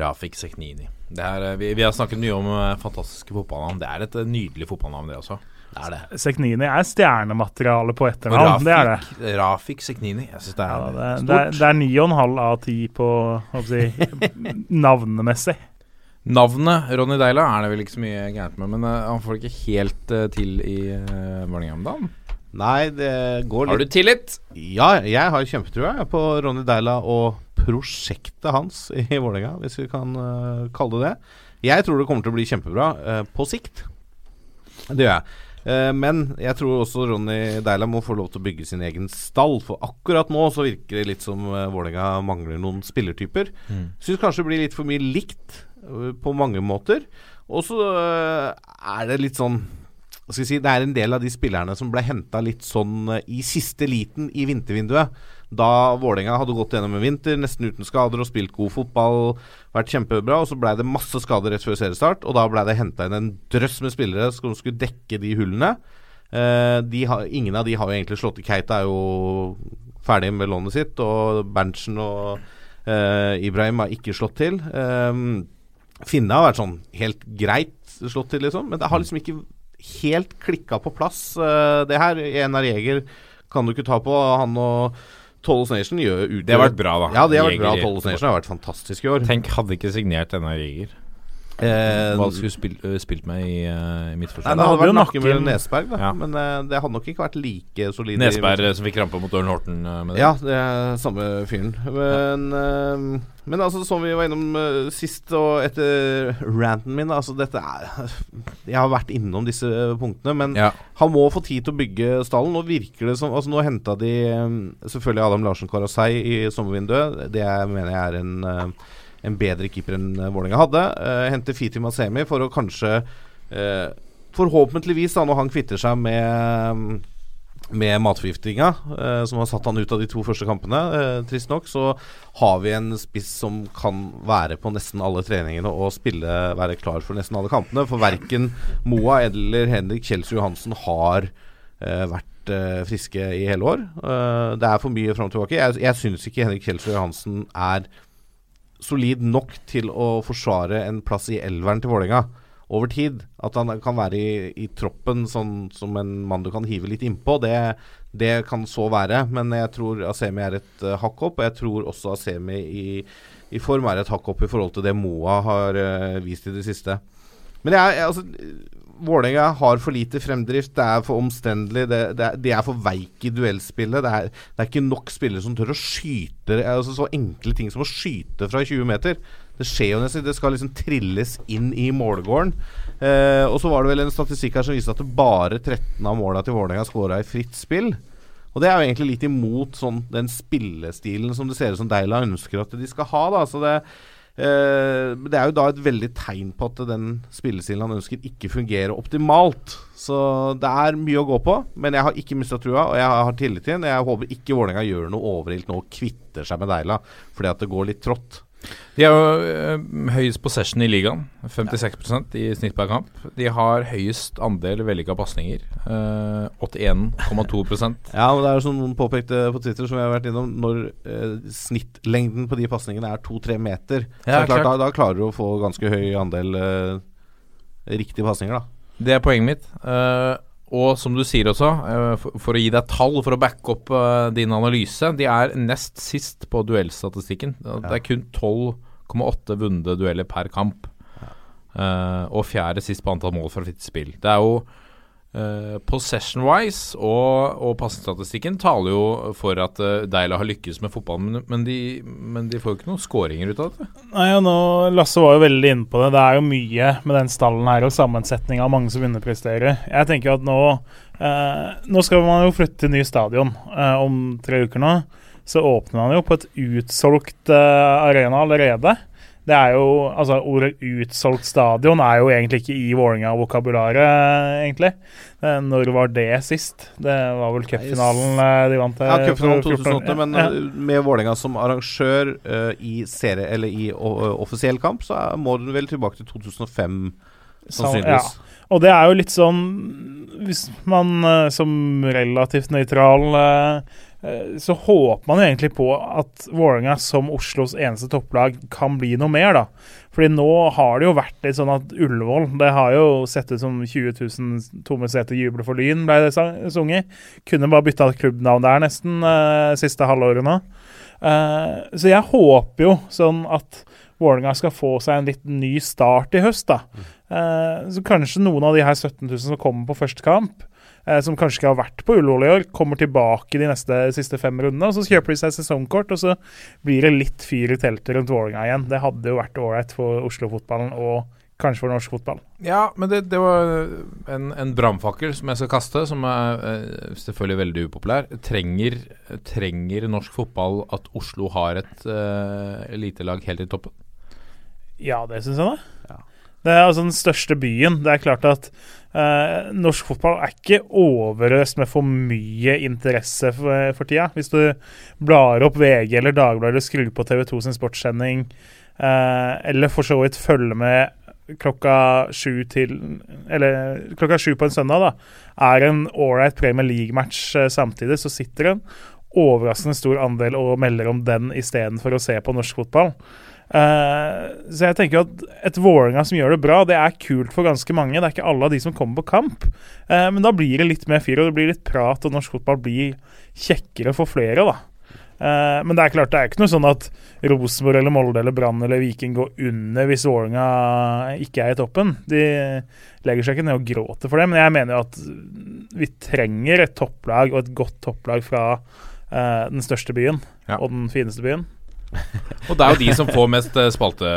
Rafik Seknini. Er, vi, vi, har snakket mye om fantastiske fotballnavn. Det er et nydelig fotballnavn, det også. Det er det. Seknini er stjernemateriale på etternavn. Det er det. Rafik, Seknini. Jeg syns det er ja, det, stort. det, er, ni og en halv av ti på si, navnemessig. Navnet Ronny Deila er det vel ikke så mye gærent med, men eh, han får det ikke helt uh, til i uh, Vålerenga dagen. Nei, det går litt Har du tillit? Ja, jeg har kjempetrua på Ronny Deila og prosjektet hans i Vålerenga, hvis vi kan uh, kalle det det. Jeg tror det kommer til å bli kjempebra uh, på sikt. Det gjør jeg. Eh, men jeg tror også Ronny Deila må få lov til å bygge sin egen stall. For akkurat nå så virker det litt som uh, Vålerenga mangler noen spillertyper. Syns kanskje det blir litt for mye likt øh, på mange måter. Og så er det litt sånn hva skal jeg si, Det er en del av de spillerne som ble henta litt sånn i siste liten i vintervinduet. Da Vålerenga hadde gått gjennom en vinter nesten uten skader og spilt god fotball, vært kjempebra, og så blei det masse skader rett før seriestart. Og da blei det henta inn en drøss med spillere som skulle dekke de hullene. Eh, de har, ingen av de har jo egentlig slått i. Keita er jo ferdig med lånet sitt, og Berntsen og eh, Ibrahim har ikke slått til. Um, Finne har vært sånn helt greit slått til, liksom. Men det har liksom ikke helt klikka på plass, eh, det her. Enar Jeger kan du ikke ta på. Han og Tollos Nation gjør utgjør Det har vært bra, da. Ja, det har vært bra. Tollos Nation har vært fantastisk i år. Tenk, hadde ikke signert denne Riger. Eh, Hva skulle spilt, øh, spilt med i, uh, i mitt Nei, det hadde vært nakken nakke med Nesberg, da. Ja. Men eh, det hadde nok ikke vært like solid. Nesberg som fikk krampe mot Ørn Horten med det. Ja, det er samme fyren. Men, eh, men altså, som vi var innom eh, sist, og etter ranten min altså dette er Jeg har vært innom disse punktene, men Ja. han må få tid til å bygge stallen. Nå virker det som Altså Nå henta de eh, selvfølgelig Adam Larsen Karasei i sommervinduet. Det er, mener jeg er en, eh, en bedre keeper enn uh, Vålerenga hadde. Uh, henter Fiti Masemi for å kanskje uh, Forhåpentligvis, da når han kvitter seg med med matforgiftinga, eh, som har satt han ut av de to første kampene, eh, trist nok, så har vi en spiss som kan være på nesten alle treningene og spille, være klar for nesten alle kampene. For verken Moa eller Henrik Kjelsrud Johansen har eh, vært eh, friske i hele år. Eh, det er for mye fram og tilbake. Jeg, jeg syns ikke Henrik Kjelsrud Johansen er solid nok til å forsvare en plass i elveren til Vålerenga over tid. At han kan være i, i troppen sånn som en mann du kan hive litt innpå, det, det kan så være. Men jeg tror Asemi er et uh, hakk opp, og jeg tror også Asemi i, i form er et hakk opp i forhold til det Moa har uh, vist i det siste. Men jeg, jeg, altså Vålerenga har for lite fremdrift, det er for omstendelig, det, det er, de er for veike i duellspillet. Det er, det er ikke nok spillere som tør å skyte altså Så enkle ting som å skyte fra 20 meter. Det skjer jo nesten Det skal liksom trilles inn i målgården. Eh, og så var det vel en statistikk her som viste at bare 13 av måla til Vålerenga skåra i fritt spill. Og det er jo egentlig litt imot sånn, den spillestilen som det ser ut som Deila ønsker at de skal ha. da Så det det er jo da et veldig tegn på at den spillestilen han ønsker, ikke fungerer optimalt. Så det er mye å gå på, men jeg har ikke mista trua, og jeg har tillit til ham. Jeg håper ikke Vålerenga gjør noe overilt nå og kvitter seg med Deila, fordi at det går litt trått. De har jo øh, høyest possession i ligaen, 56 i snitt per kamp. De har høyest andel vellykka pasninger, øh, 81,2% Ja, og det er som noen påpekte på Twitter, som jeg har vært innom, når eh, snittlengden på de pasningene er to-tre meter, Ja, er klart, klart. da, da klarer du å få ganske høy andel eh, riktige pasninger, da. Det er poenget mitt. Eh, og som du sier også, eh, for, å gi deg tall, for å backe opp eh, din analyse De er nest sist på duellstatistikken. Det er kun 12,8 vunne dueller per kamp. Eh, og fjerde sist på antall mål fra fritt spill. Det er jo eh, Possession-wise og, og passestatistikken taler jo for at uh, Deila har lykkes med fotballen, men, men, de, men de får jo ikke noen skåringer ut av det. Nei, og nå, Lasse var jo veldig inne på det. Det er jo mye med den stallen her og sammensetninga av mange som underpresterer. Jeg tenker at nå uh, Nå skal man jo flytte til ny stadion om tre uker nå. Så åpner man jo på et utsolgt arena allerede. Det er jo, altså Ordet 'utsolgt stadion' er jo egentlig ikke i Vålerenga-vokabularet, egentlig. Eh, Når var det sist? Det var vel cupfinalen eh, de vant? til? Ja, eh, cupfinalen 2008, men ja. eh, med Vålerenga som arrangør uh, i serie, eller i uh, offisiell kamp, så må den vel tilbake til 2005, sannsynligvis. Ja. Og det er jo litt sånn Hvis man uh, som relativt nøytral eh, eh, så håper man egentlig på at Vålerenga som Oslos eneste topplag kan bli noe mer, da. Fordi nå har det jo vært litt sånn at Ullevål Det har jo sett ut som 20 000 tomme seter jubler for Lyn, ble det sunget. Kunne bare bytta klubbnavn der nesten uh, siste halvåret nå. Eh, så jeg håper jo sånn at Vålerenga skal få seg en litt ny start i høst, da. Eh, så kanskje noen av de her 17 000 som kommer på første kamp, eh, som kanskje ikke har vært på Ullevål i år, kommer tilbake de neste siste fem rundene. og Så kjøper de seg sesongkort, og så blir det litt fyr i teltet rundt Vålerenga igjen. Det hadde jo vært ålreit for Oslo-fotballen og kanskje for norsk fotball. Ja, men det, det var en, en brannfakkel som jeg skal kaste, som er eh, selvfølgelig veldig upopulær. Trenger, trenger norsk fotball at Oslo har et uh, elitelag helt i toppen? Ja, det syns jeg, da. Det er altså den største byen. Det er klart at eh, norsk fotball er ikke overøst med for mye interesse for, for tida. Hvis du blar opp VG eller Dagbladet eller skrur på TV2 sin sportssending, eh, eller for så vidt følger med klokka sju til Eller klokka sju på en søndag, da, er en ålreit Premier League-match eh, samtidig, så sitter en overraskende stor andel og melder om den istedenfor å se på norsk fotball. Eh, så jeg tenker at et Vålerenga som gjør det bra, det er kult for ganske mange. Det er ikke alle av de som kommer på kamp. Uh, men da blir det litt mer fyr, og det blir litt prat, og norsk fotball blir kjekkere for flere, da. Uh, men det er klart, det er ikke noe sånn at Rosenborg eller Molde eller Brann eller Viking går under hvis Vålerenga ikke er i toppen. De legger seg ikke ned og gråter for det, men jeg mener jo at vi trenger et topplag, og et godt topplag fra den største byen Ja. og den fineste byen. Og det er jo de som får mest spalte,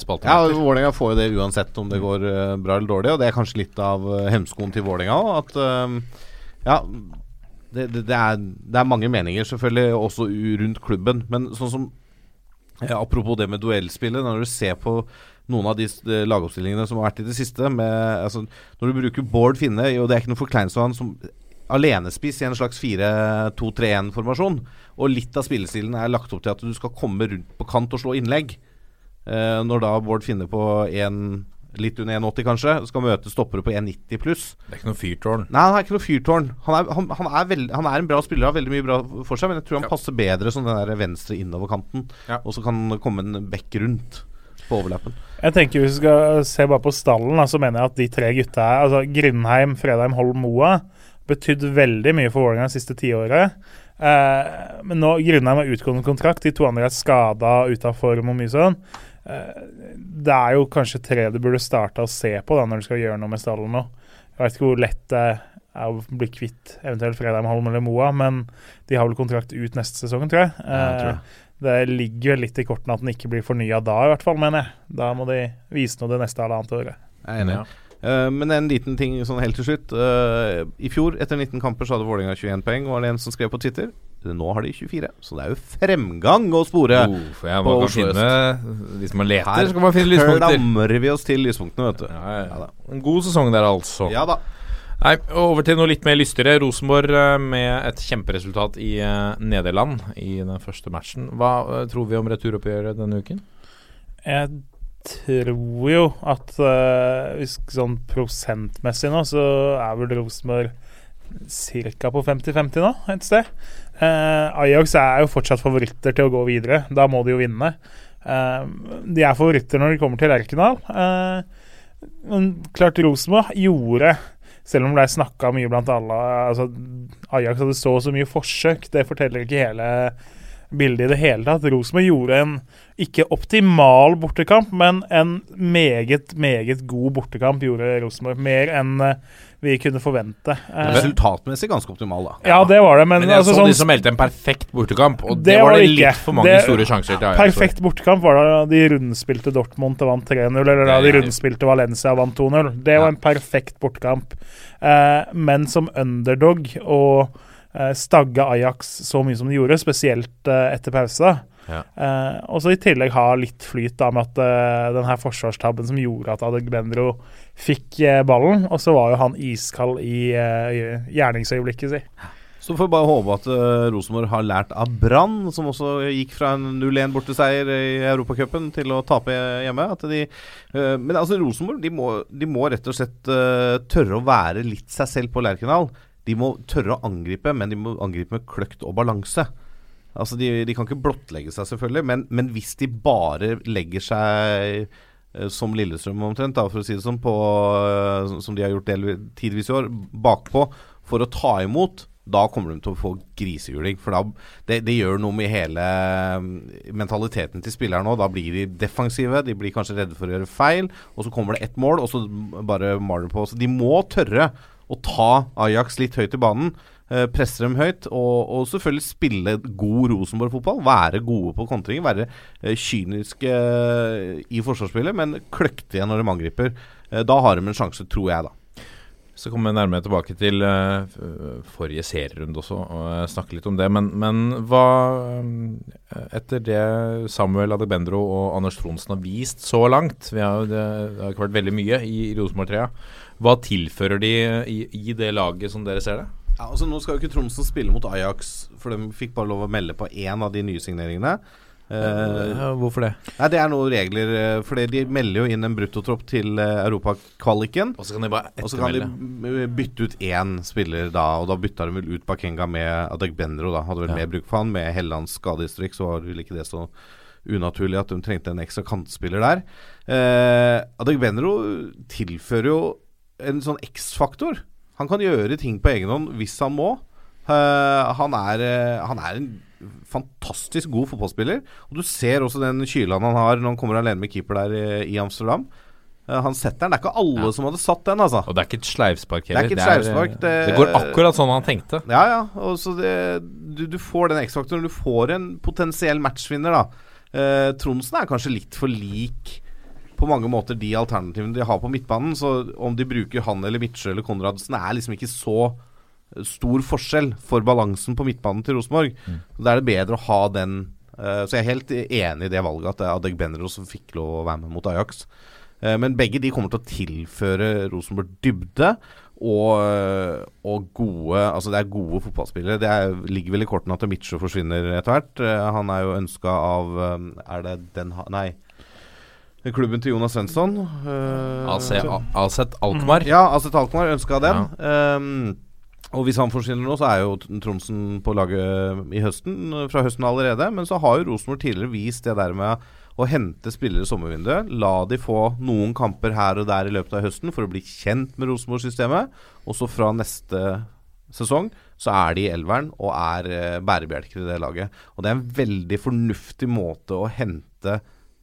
spalte, Ja. Vålerenga får jo det uansett om det går eh, bra eller dårlig, og det er kanskje litt av uh, hemskoen til Vålerenga òg. At eh, ja, det, det, det, er, det er mange meninger selvfølgelig også rundt klubben, men sånn som ja, Apropos det med duellspillet, når du ser på noen av de lagoppstillingene som har vært i det siste med, altså, Når du bruker Bård Finne, og det er ikke noe forkleinelse av han som alenespiss i en slags 4-2-3-1-formasjon, og litt av spillestilen er lagt opp til at du skal komme rundt på kant og slå innlegg. Uh, når da Bård finner på en, litt under 1,80 kanskje, skal møte stoppere på 1,90 pluss. Det er ikke noe fyrtårn. Nei, han er ikke noe fyrtårn. Han er, han, han, er veld, han er en bra spiller, har veldig mye bra for seg, men jeg tror han Ja. passer bedre som den der venstre innoverkanten. Ja. Og så kan det komme en bekk rundt på overlappen. Jeg tenker Hvis vi skal se bare på stallen, så mener jeg at de tre gutta her, altså Grindheim, Fredheim, Holm, Moa, betydd veldig mye for Vålerenga det siste tiåret. Eh, men nå Grindheim har utgående kontrakt, de to andre er skada, ute av form og mye sånn. Eh, det er jo kanskje tre du burde starte å se på da når du skal gjøre noe med stallen nå. Jeg vet ikke hvor lett det er å bli kvitt eventuelt Fredheim, Holm eller Moa, men de har vel kontrakt ut neste sesong, tror jeg. Ja, jeg tror det. Eh, det ligger vel litt i kortene at den ikke blir fornya da, i hvert fall, mener jeg. Da må de vise noe det neste halvannet året. Jeg er enig. Ja. Eh, men en liten ting sånn helt til slutt. Eh, I fjor, etter 19 kamper, så hadde Vålerenga 21 poeng, var det en som skrev på Twitter. Nå har de 24, så det er jo fremgang å spore. Uf, jeg må på finne Hvis man leter, Her så kan man finne lyspunkter. Klamrer vi oss til lyspunktene, vet du. Ja, ja. Ja. En god sesong der, altså. Ja da. Nei, Over til noe litt mer lystigere. Rosenborg eh, med et kjemperesultat i Nederland i den første matchen. Hva tror vi om returoppgjøret denne uken? Jeg tror jo at uh, hvis sånn prosentmessig nå, så er vel Rosenborg ca. på 50-50 nå, et sted. Uh, Ajax er jo fortsatt favoritter til å gå videre. Da må de jo vinne. Uh, de er favoritter når de kommer til Lerkendal. Men klart Rosenborg gjorde selv om det er snakka mye blant alle altså, Ajax hadde så og så mye forsøk, det forteller ikke hele bildet i det hele tatt. Rosenborg gjorde en ikke optimal bortekamp, men en meget, meget god bortekamp gjorde Rosenborg. Mer enn eh, vi kunne forvente. Eh, Resultatmessig ganske optimal, da. ja, det var det, men, Men jeg altså, så sånn, de som meldte en perfekt bortekamp, og Det det, var det ikke. litt for mange Det- store sjanser til. Perfekt bortekamp var da de rundspilte Dortmund og vant 3-0, eller da de rundspilte Valencia og vant 2-0. Det var en perfekt bortekamp. Eh, men som underdog og stagge Ajax så mye som de gjorde, spesielt eh, etter pause. Ja. Eh, og så i tillegg ha litt flyt da med at eh, den her forsvarstabben som gjorde at Adegbendro fikk eh, ballen, og så var jo han iskald i eh, gjerningsøyeblikket si. Så får vi bare håpe at uh, Rosenborg har lært av Brann, som også gikk fra en 0-1 borteseier i Europacupen til å tape hjemme. At de, eh, men altså Rosenborg de må, de må rett og slett eh, tørre å være litt seg selv på Lerkendal. De må tørre å angripe, men de må angripe med kløkt og balanse. Altså de, de kan ikke blottlegge seg, selvfølgelig, men, men hvis de bare legger seg eh, som Lillestrøm omtrent, da, for å si det sånn, på, eh, som de har gjort del, tidvis i år, bakpå for å ta imot, da kommer de til å få grisehjuling. For da, det, det gjør noe med hele mm, mentaliteten til spilleren òg. Da blir de defensive, de blir kanskje redde for å gjøre feil, og så kommer det ett mål, og så bare maler de på. Så de må tørre å ta Ajax litt høyt i banen. eh, Presse dem høyt, og, og selvfølgelig spille god Rosenborg-fotball. Være gode på kontringer. Være eh, kyniske eh, i forsvarsspillet, men kløktige når de angriper. Eh, Da har de en sjanse, tror jeg, da. Så kommer vi nærmere tilbake til uh, forrige serierunde også, og eh, snakke litt om det. Men, men hva Etter det Samuel Adebendro og Anders Tronsen har vist så langt vi har, Det, det har ikke vært veldig mye i Rosenborg-trea. Hva tilfører de i, i det laget som dere ser det? Ja, altså Nå skal jo ikke Tromsø spille mot Ajax, for de fikk bare lov å melde på én av de nye signeringene. Uh, Ja, hvorfor det? nei, Det er noen regler, eh, for de melder jo inn en bruttotropp til eh, europakvaliken. Og så kan de bare Og så kan de bytte ut én spiller da, og da bytta de vel ut Bakenga med Adegbendro. da Hadde vel Ja. mer bruk for han. Med Hellands skadehistorikk så var vel ikke det så unaturlig at de trengte en ekstra kantspiller der. Eh, Adegbenro tilfører jo en sånn X-faktor. Han kan gjøre ting på egen hånd hvis han må. Uh, han, er, uh, han er en fantastisk god fotballspiller. Og du ser også den kylaen han har når han kommer alene med keeper der i, i Amsterdam. Uh, han setter den. Det er ikke alle Ja. som hadde satt den, altså. Og det er ikke et sleivspark Det er ikke et det, er, det- det går akkurat sånn han tenkte. Ja, ja. Og så det, du, du får den X-faktoren. Du får en potensiell matchvinner, da. Eh, Tronsen er kanskje litt for lik på mange måter de alternativene de har på midtbanen. Så om de bruker han eller Midtsjø eller Konradsen, er liksom ikke så stor forskjell for balansen på midtbanen til Rosenborg. Da er det bedre å ha den uh, Så jeg er helt enig i det valget at det er Adegbenro som fikk lov å være med mot Ajax. Uh, men begge de kommer til å tilføre Rosenborg dybde. Og, eh, og gode Altså det er gode fotballspillere. Det er, ligger vel i kortene at Mitcho forsvinner etter hvert. Eh, han er jo ønska av eh, Er det Den Nei. Klubben til Jonas Svensson. Uh, AC, Alseth Alkmaar. ja, Aset Alkmaar ønska den. Ja. Um, og hvis han forsvinner nå, så er jo Tromsen på laget i høsten, eh, fra høsten allerede. Men så har jo Rosenborg tidligere vist det der med å hente spillere i sommervinduet. La de få noen kamper her og der i løpet av høsten for å bli kjent med Rosenborg-systemet. Og så fra neste sesong så er de i elveren og er eh, bærebjelker i det laget. Og det er en veldig fornuftig måte å hente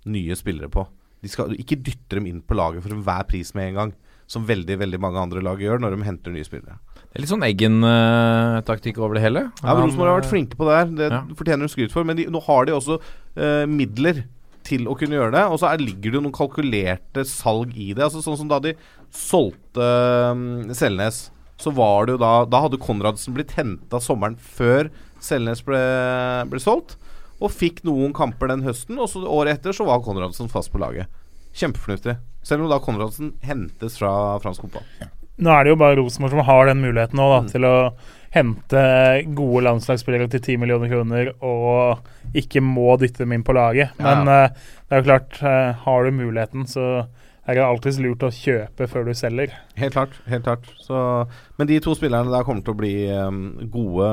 nye spillere på. De skal ikke dytte dem inn på laget for enhver pris med en gang. Som veldig veldig mange andre lag gjør når de henter nye spillere. Det er litt sånn Eggen-taktikk over det hele. Ja, Rosenborg har vært flinke på det her. Det Ja. fortjener de skryt for. Men de, nå har de også eh, midler til å kunne gjøre det. Og så er, ligger det noen kalkulerte salg i det. Altså Sånn som da de solgte um, Selnes, så var det jo da Da hadde Konradsen blitt henta sommeren før Selnes ble, ble solgt. Og fikk noen kamper den høsten, og så året etter så var Konradsen fast på laget. Kjempefornuftig. Selv om da Konradsen hentes fra fransk fotball. Nå er det jo bare Rosenborg som har den muligheten nå, da, til å hente gode landslagsspillere til 10 millioner kroner og ikke må dytte dem inn på laget. Men eh, det er jo klart, uh, har du muligheten, så er det alltids lurt å kjøpe før du selger. Helt klart. helt klart så, Men de to spillerne der kommer til å bli um, gode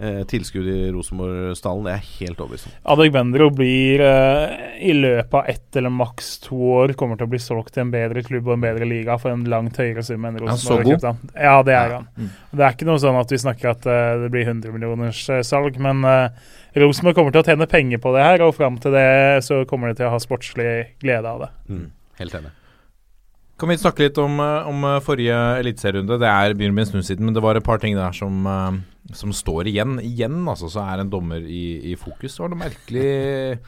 uh, tilskudd i Rosenborg-stallen. Det er jeg helt overbevist om. Adegbenro blir eh, i løpet av ett eller maks to år kommer til å bli solgt til en bedre klubb og en bedre liga for en langt høyere sum enn han Rosenborg. så har. Ja, det er Ja. han. Mm. Det er ikke noe sånn at vi snakker at eh, det blir 100 millioners eh, salg, men eh, Rosenborg kommer til å tjene penger på det her, og fram til det så kommer de til å ha sportslig glede av det. Helt enig. Kan vi snakke litt om, eh, om eh, forrige eliteserierunde? Det er begynner med en stund siden, men det var et par ting der som, eh, som står igjen. Igjen altså, så er en dommer i, i fokus. Det var noe merkelig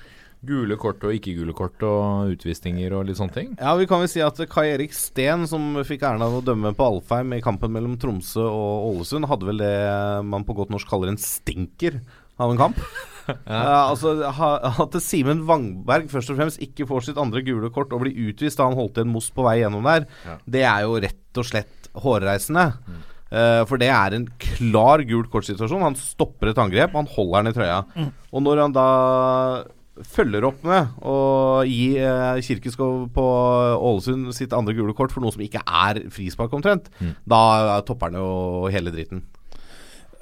gule kort og ikke gule kort og utvisninger og litt sånne ting. Ja, vi kan vel si at Kai Erik Steen, som fikk æren av å dømme på Alfheim i kampen mellom Tromsø og Ålesund, hadde vel det man på godt norsk kaller en stinker av en kamp. Ja, altså ha, At Simen Wangberg først og fremst ikke får sitt andre gule kort og blir utvist da han holdt igjen en Moss på vei gjennom der, Ja. det er jo rett og slett hårreisende. Eh, for det er en klar gult kort-situasjon. Han stopper et angrep, han holder den i trøya. Og når han da følger opp med å gi eh, Kirkeskov på Ålesund sitt andre gule kort for noe som ikke er frispark, omtrent, da topper han jo hele dritten.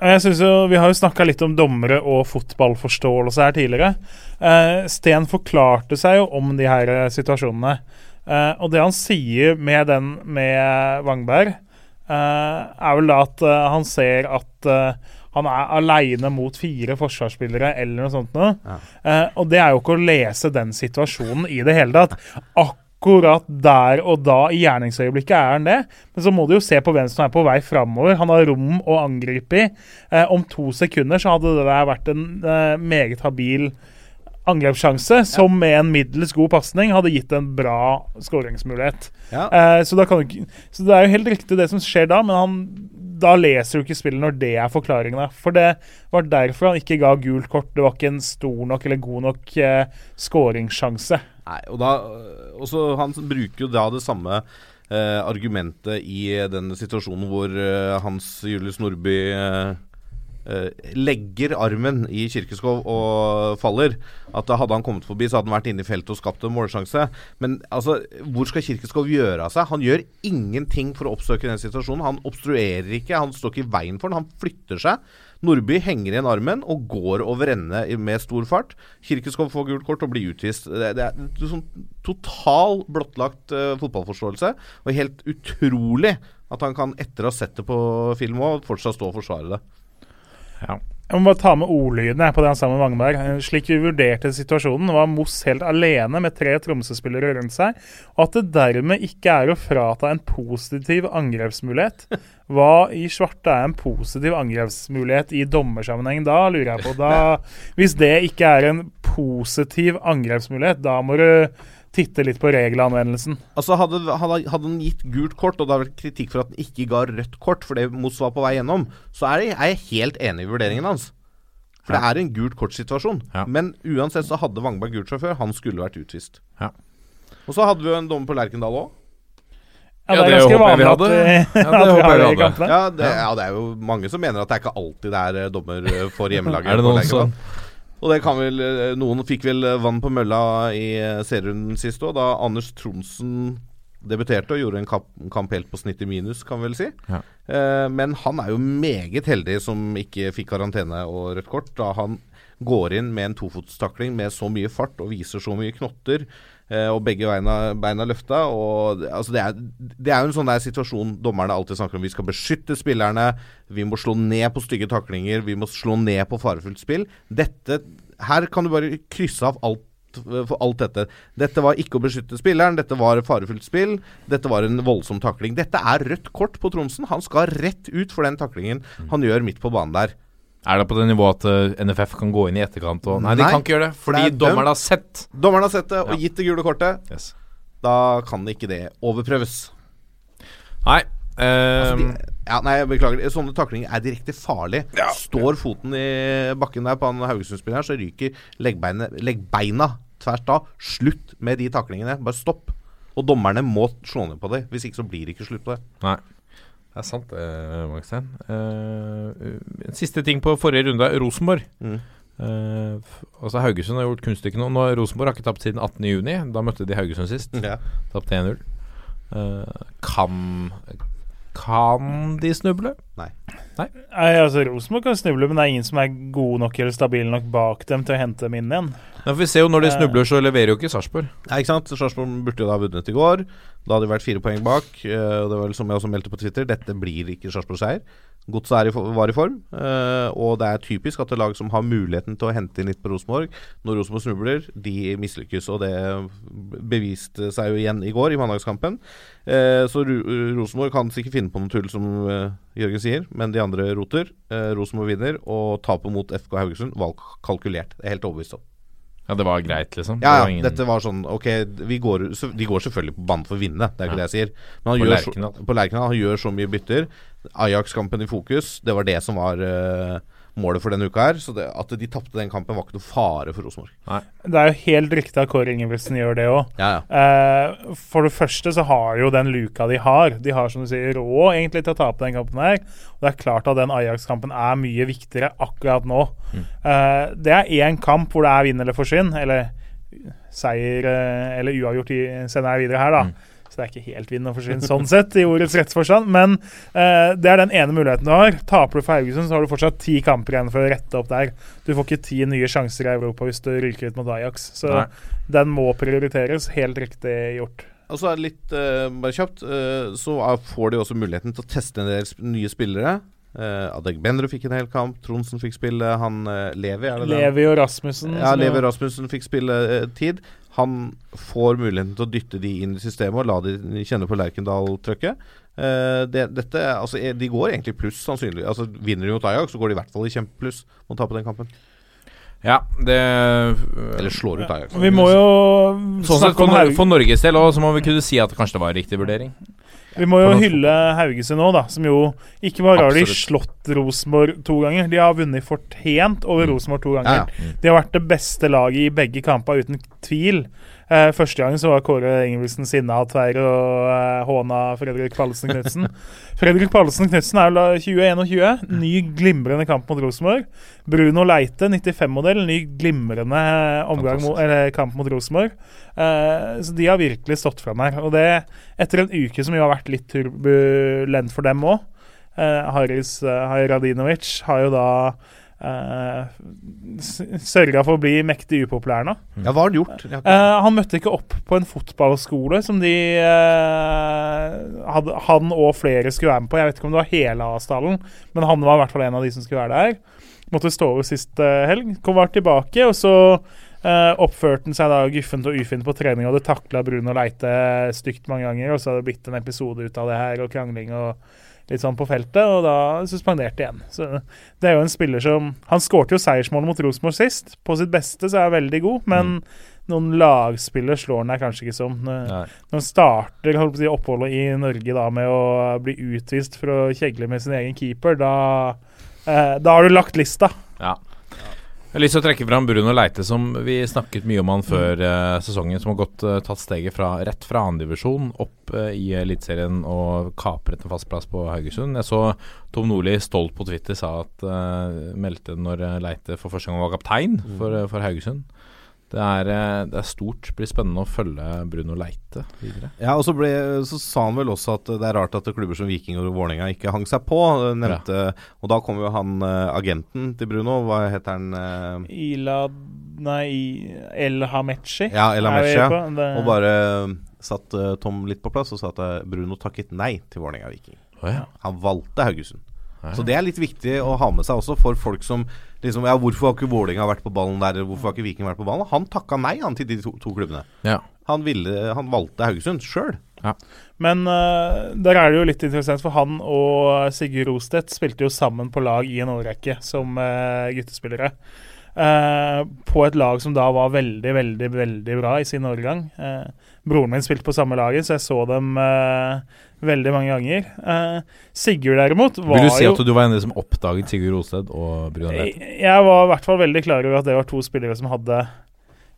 Jeg synes jo, Vi har jo snakka litt om dommere og fotballforståelse her tidligere. Eh, Sten forklarte seg jo om de her eh, situasjonene. Eh, og det han sier med den med Wangberg, eh, er vel da at eh, han ser at eh, han er aleine mot fire forsvarsspillere eller noe sånt noe. Eh, og det er jo ikke å lese den situasjonen i det hele tatt. Akkurat der og da i gjerningsøyeblikket er han det. Men så må du jo se på hvem som er på vei framover. Han har rom å angripe i. Eh, om to sekunder så hadde det der vært en eh, meget habil angrepssjanse, som med en middels god pasning hadde gitt en bra skåringsmulighet. Ja. Eh, så, så det er jo helt riktig det som skjer da, men han, da leser du ikke spillet når det er forklaringa. For det var derfor han ikke ga gult kort. Det var ikke en stor nok eller god nok eh, skåringssjanse. Nei, og da også, Han bruker jo da det samme eh, argumentet i den situasjonen hvor eh, Hans Julius Nordby eh, legger armen i Kirkeskov og faller. At hadde han kommet forbi, så hadde han vært inne i feltet og skapt en målsjanse. Men altså, hvor skal Kirkeskov gjøre av seg? Han gjør ingenting for å oppsøke den situasjonen. Han obstruerer ikke, han står ikke i veien for den, han flytter seg. Nordby henger igjen armen og går over ende med stor fart. Kirkeskov får gult kort og blir utvist. Det, det er en sånn total blottlagt uh, fotballforståelse. Og helt utrolig at han kan, etter å ha sett det på film òg, fortsatt stå og forsvare det. Jeg må bare ta med ordlydene på det han sa med Wangberg. Eh, Slik vi vurderte situasjonen, var Moss helt alene med tre Tromsø-spillere rundt seg, og at det dermed ikke er å frata en positiv angrepsmulighet. Hva i svarte er en positiv angrepsmulighet i dommersammenheng da, lurer jeg på. Da, hvis det ikke er en positiv angrepsmulighet, da må du titte litt på regelanvendelsen. Altså hadde, hadde, hadde han gitt gult kort, og det har vært kritikk for at han ikke ga rødt kort fordi Moss var på vei gjennom, så er, jeg, er jeg helt enig i vurderingen hans. For det er en gult kort-situasjon. Ja. Men uansett så hadde Wangberg gult sjåfør før. Han skulle vært utvist. Ja. Og så hadde vi jo en dommer på Lerkendal òg. Ja, Ja, det er ganske vanlig at vi, Ja, det håper jeg vi hadde. Ja, det, er jo mange som mener at det er ikke alltid det er eh, dommer eh, for hjemmelaget. Er det noen som Og det kan vel eh, Noen fikk vel eh, vann på mølla i eh, serierunden sist òg, da Anders Tronsen debuterte og gjorde en kamp, kamp helt på snitt i minus, kan vi vel si. Ja. Eh, men han er jo meget heldig som ikke fikk karantene og rødt kort, da han går inn med en tofotstakling med så mye fart og viser så mye knotter. Eh, og begge beina, beina løfta. Og, altså det, er, det er jo en sånn der situasjon dommerne alltid snakker om. Vi skal beskytte spillerne. Vi må slå ned på stygge taklinger. Vi må slå ned på farefullt spill. Dette, her kan du bare krysse av alt for alt dette. Dette var ikke å beskytte spilleren, dette var farefullt spill, dette var en voldsom takling. Dette er rødt kort på Tromsen. Han skal rett ut for den taklingen han gjør midt på banen der. Er det på det nivået at eh, NFF kan gå inn i etterkant og Nei, de Nei, kan ikke gjøre det, fordi er dommeren har sett. Dommeren har sett det og Ja. gitt det gule kortet. Yes. Da kan ikke det overprøves. Nei. Altså, eh, de, ja, nei, beklager. Sånne taklinger er direkte farlig. Står foten i bakken der på han Haugesund-spilleren, så ryker leggbeina, leggbeina tvert av. Slutt med de taklingene. Bare stopp. Og dommerne må slå ned på det. Hvis ikke så blir det ikke slutt på det. Nei. Det er sant, det, Magstein. Eh, siste ting på forrige runde. Rosenborg. Mm. Eh, altså Haugesund har gjort kunststykket nå. nå. Rosenborg har ikke tapt siden 18.6. Da møtte de Haugesund sist. Ja. Tapte 1-0. Eh, kan Kan de snuble? Nei, altså Rosenborg kan snuble, men det er ingen som er gode nok eller stabile nok bak dem til å hente dem inn igjen. Ja, vi ser jo Når de Eh. snubler, så leverer jo ikke Sarpsborg. Nei, ikke sant? Sarpsborg burde jo da ha vunnet i går. Da hadde det vært fire poeng bak. eh, og det var vel som jeg også meldte på Twitter, dette blir ikke Sarpsborg-seier. Godset var i form, eh, og det er typisk at det lag som har muligheten til å hente inn litt på Rosenborg, når Rosenborg snubler, de mislykkes. Og det beviste seg jo igjen i går, i mandagskampen. Eh, så Ro Rosenborg kan sikkert finne på noe tull, som eh, Jørgen sier, men de andre roter. Rosenborg vinner, og tapet mot FK Haugesund var kalkulert. Det er helt overbevist om. Ja, det var greit, liksom. Ja, var ja, ingen- dette var sånn Ok, vi går, de går selvfølgelig på banen for å vinne, det er ikke Ja. det jeg sier. Men han På gjør Lerkendal. på Lerkendal. Han gjør så mye bytter. Ajax-kampen i fokus, det var det som var, eh, målet for denne uka her. Så det, at de tapte den kampen, var ikke noe fare for Rosenborg. Det er jo helt riktig at Kåre Ingebrigtsen gjør det òg. Ja, ja. Eh, for det første så har jo den luka de har De har som du sier råd egentlig til å tape den kampen her. Og det er klart at den Ajax-kampen er mye viktigere akkurat nå. Eh, det er én kamp hvor det er vinn eller forsvinn, eller seier eh, eller uavgjort i sender jeg videre her, da. Så det er ikke helt vinn og forsvinn sånn sett, i ordets rettsforstand. Men eh, det er den ene muligheten du har. Taper du for Haugesund, så har du fortsatt ti kamper igjen for å rette opp der. Du får ikke ti nye sjanser i Europa hvis du ryker ut mot Ajax. Så Nei. den må prioriteres. Helt riktig gjort. Og så er det litt uh, bare kjapt, uh, så er, får de også muligheten til å teste en del sp nye spillere. Uh, Adegbenro fikk en hel kamp, Tronsen fikk spille, han uh, Levi er det? Levi og Rasmussen. Ja, Levi og Rasmussen fikk spille tid. Han får muligheten til å dytte de inn i systemet og la de kjenne på Lerkendal-trøkket. Uh, det, dette, altså, eh, de går egentlig pluss, sannsynlig. Altså, vinner de mot Ajax, så går de i hvert fall i kjempepluss mot å tape den kampen. Ja, det Eller slår ut Ajax. Vi må jo Sånn sett, for, for Norges del òg, så må vi kunne si at kanskje det var riktig vurdering. Vi må jo hylle Haugesund nå, da. Som jo ikke bare har de slått Rosenborg to ganger, de har vunnet fortjent over Rosenborg to ganger. Ja, De har vært det beste laget i begge kamper, uten tvil. Eh, første gangen så var Kåre Ingebrigtsen sinna og eh, håna Fredrik Pallesen Knutsen. Fredrik Pallesen Knutsen er vel da 2021. Ny glimrende kamp mot Rosenborg. Bruno Leite, 95-modell, ny glimrende eh, mot, eller, kamp mot Rosenborg. Eh, så de har virkelig stått fram her. Og det etter en uke som jo har vært litt turbulent for dem òg. Eh, Haris eh, Hajradinovic har jo da uh, sørga for å bli mektig upopulær nå. Ja, hva har han gjort? Eh, han møtte ikke opp på en fotballskole som de uh, hadde, Han og flere skulle være med på. Jeg vet ikke om det var hele Asdalen, men han var i hvert fall en av de som skulle være der. Måtte stå over sist helg. Kom var tilbake, og så oppførte han seg da guffent og ufint på trening og hadde takla Bruno Leite stygt mange ganger. Og så hadde det blitt en episode ut av det her, og krangling og litt sånn på feltet, og da suspendert igjen. Så det er jo en spiller som Han skårte jo seiersmålet mot Rosenborg sist. På sitt beste så er han veldig god, men noen lagspiller slår han der kanskje ikke som. Når når han starter si, oppholdet i Norge da med å bli utvist for å kjegle med sin egen keeper, da, eh, da har du lagt lista. Ja. Jeg har lyst til å trekke fram Bruno Leite, som vi snakket mye om han før eh, sesongen. Som har gått, eh, tatt steget fra, rett fra andredivisjon opp eh, i Eliteserien og kapret en fast plass på Haugesund. Jeg så Tom Nordli stolt på Twitter sa at eh, meldte når eh, Leite for første gang var kaptein for, eh, for Haugesund. Det er, eh, det er stort. Det blir spennende å følge Bruno Leite videre. Ja, og så, ble, så sa han vel også at det er rart at klubber som Viking og Vålerenga ikke hang seg på. Nevnte, ja. Og da kom jo han eh, agenten til Bruno, hva heter han? eh, Ila Nei, El Hamechi. ja, El på. Det- Og bare eh, satt eh, Tom litt på plass og sa at eh, Bruno takket nei til Vålerenga Viking. Han valgte Haugesund. Så det er litt viktig å ha med seg også for folk som liksom Ja, hvorfor har ikke Vålerenga vært på ballen der, hvorfor har ikke Viking vært på ballen? Han takka nei, han, til de to, to klubbene. Ja. Han, ville, han valgte Haugesund sjøl. Men uh, der er det jo litt interessant, for han og Sigurd Rostedt spilte jo sammen på lag i en årrekke som uh, guttespillere. Uh, på et lag som da var veldig, veldig veldig bra i sin årgang. Eh, broren min spilte på samme laget, så jeg så dem eh, veldig mange ganger. Eh, Sigurd derimot var jo Vil du si at du var en av de som oppdaget Sigurd Rosted og Bruno Leite? jeg, jeg var i hvert fall veldig klar over at det var to spillere som hadde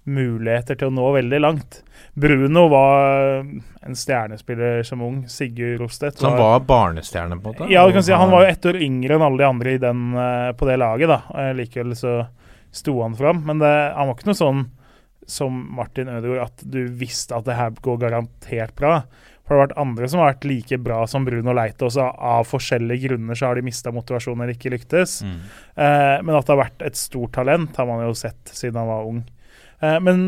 muligheter til å nå veldig langt. Bruno var en stjernespiller som ung. Sigurd Rostedt Så han var barnestjerne, på en måte? Ja, du kan si Han var jo ett år yngre enn alle de andre i den, eh, på det laget. da Eh, Likevel så sto han fram. Men det, han var ikke noe sånn som Martin Ødegaard, at du visste at det her går garantert bra. For det har vært andre som har vært like bra som Bruno Leite, også av forskjellige grunner så har de mista motivasjonen eller ikke lyktes. Mm. Eh, men at det har vært et stort talent, har man jo sett siden han var ung. Eh, men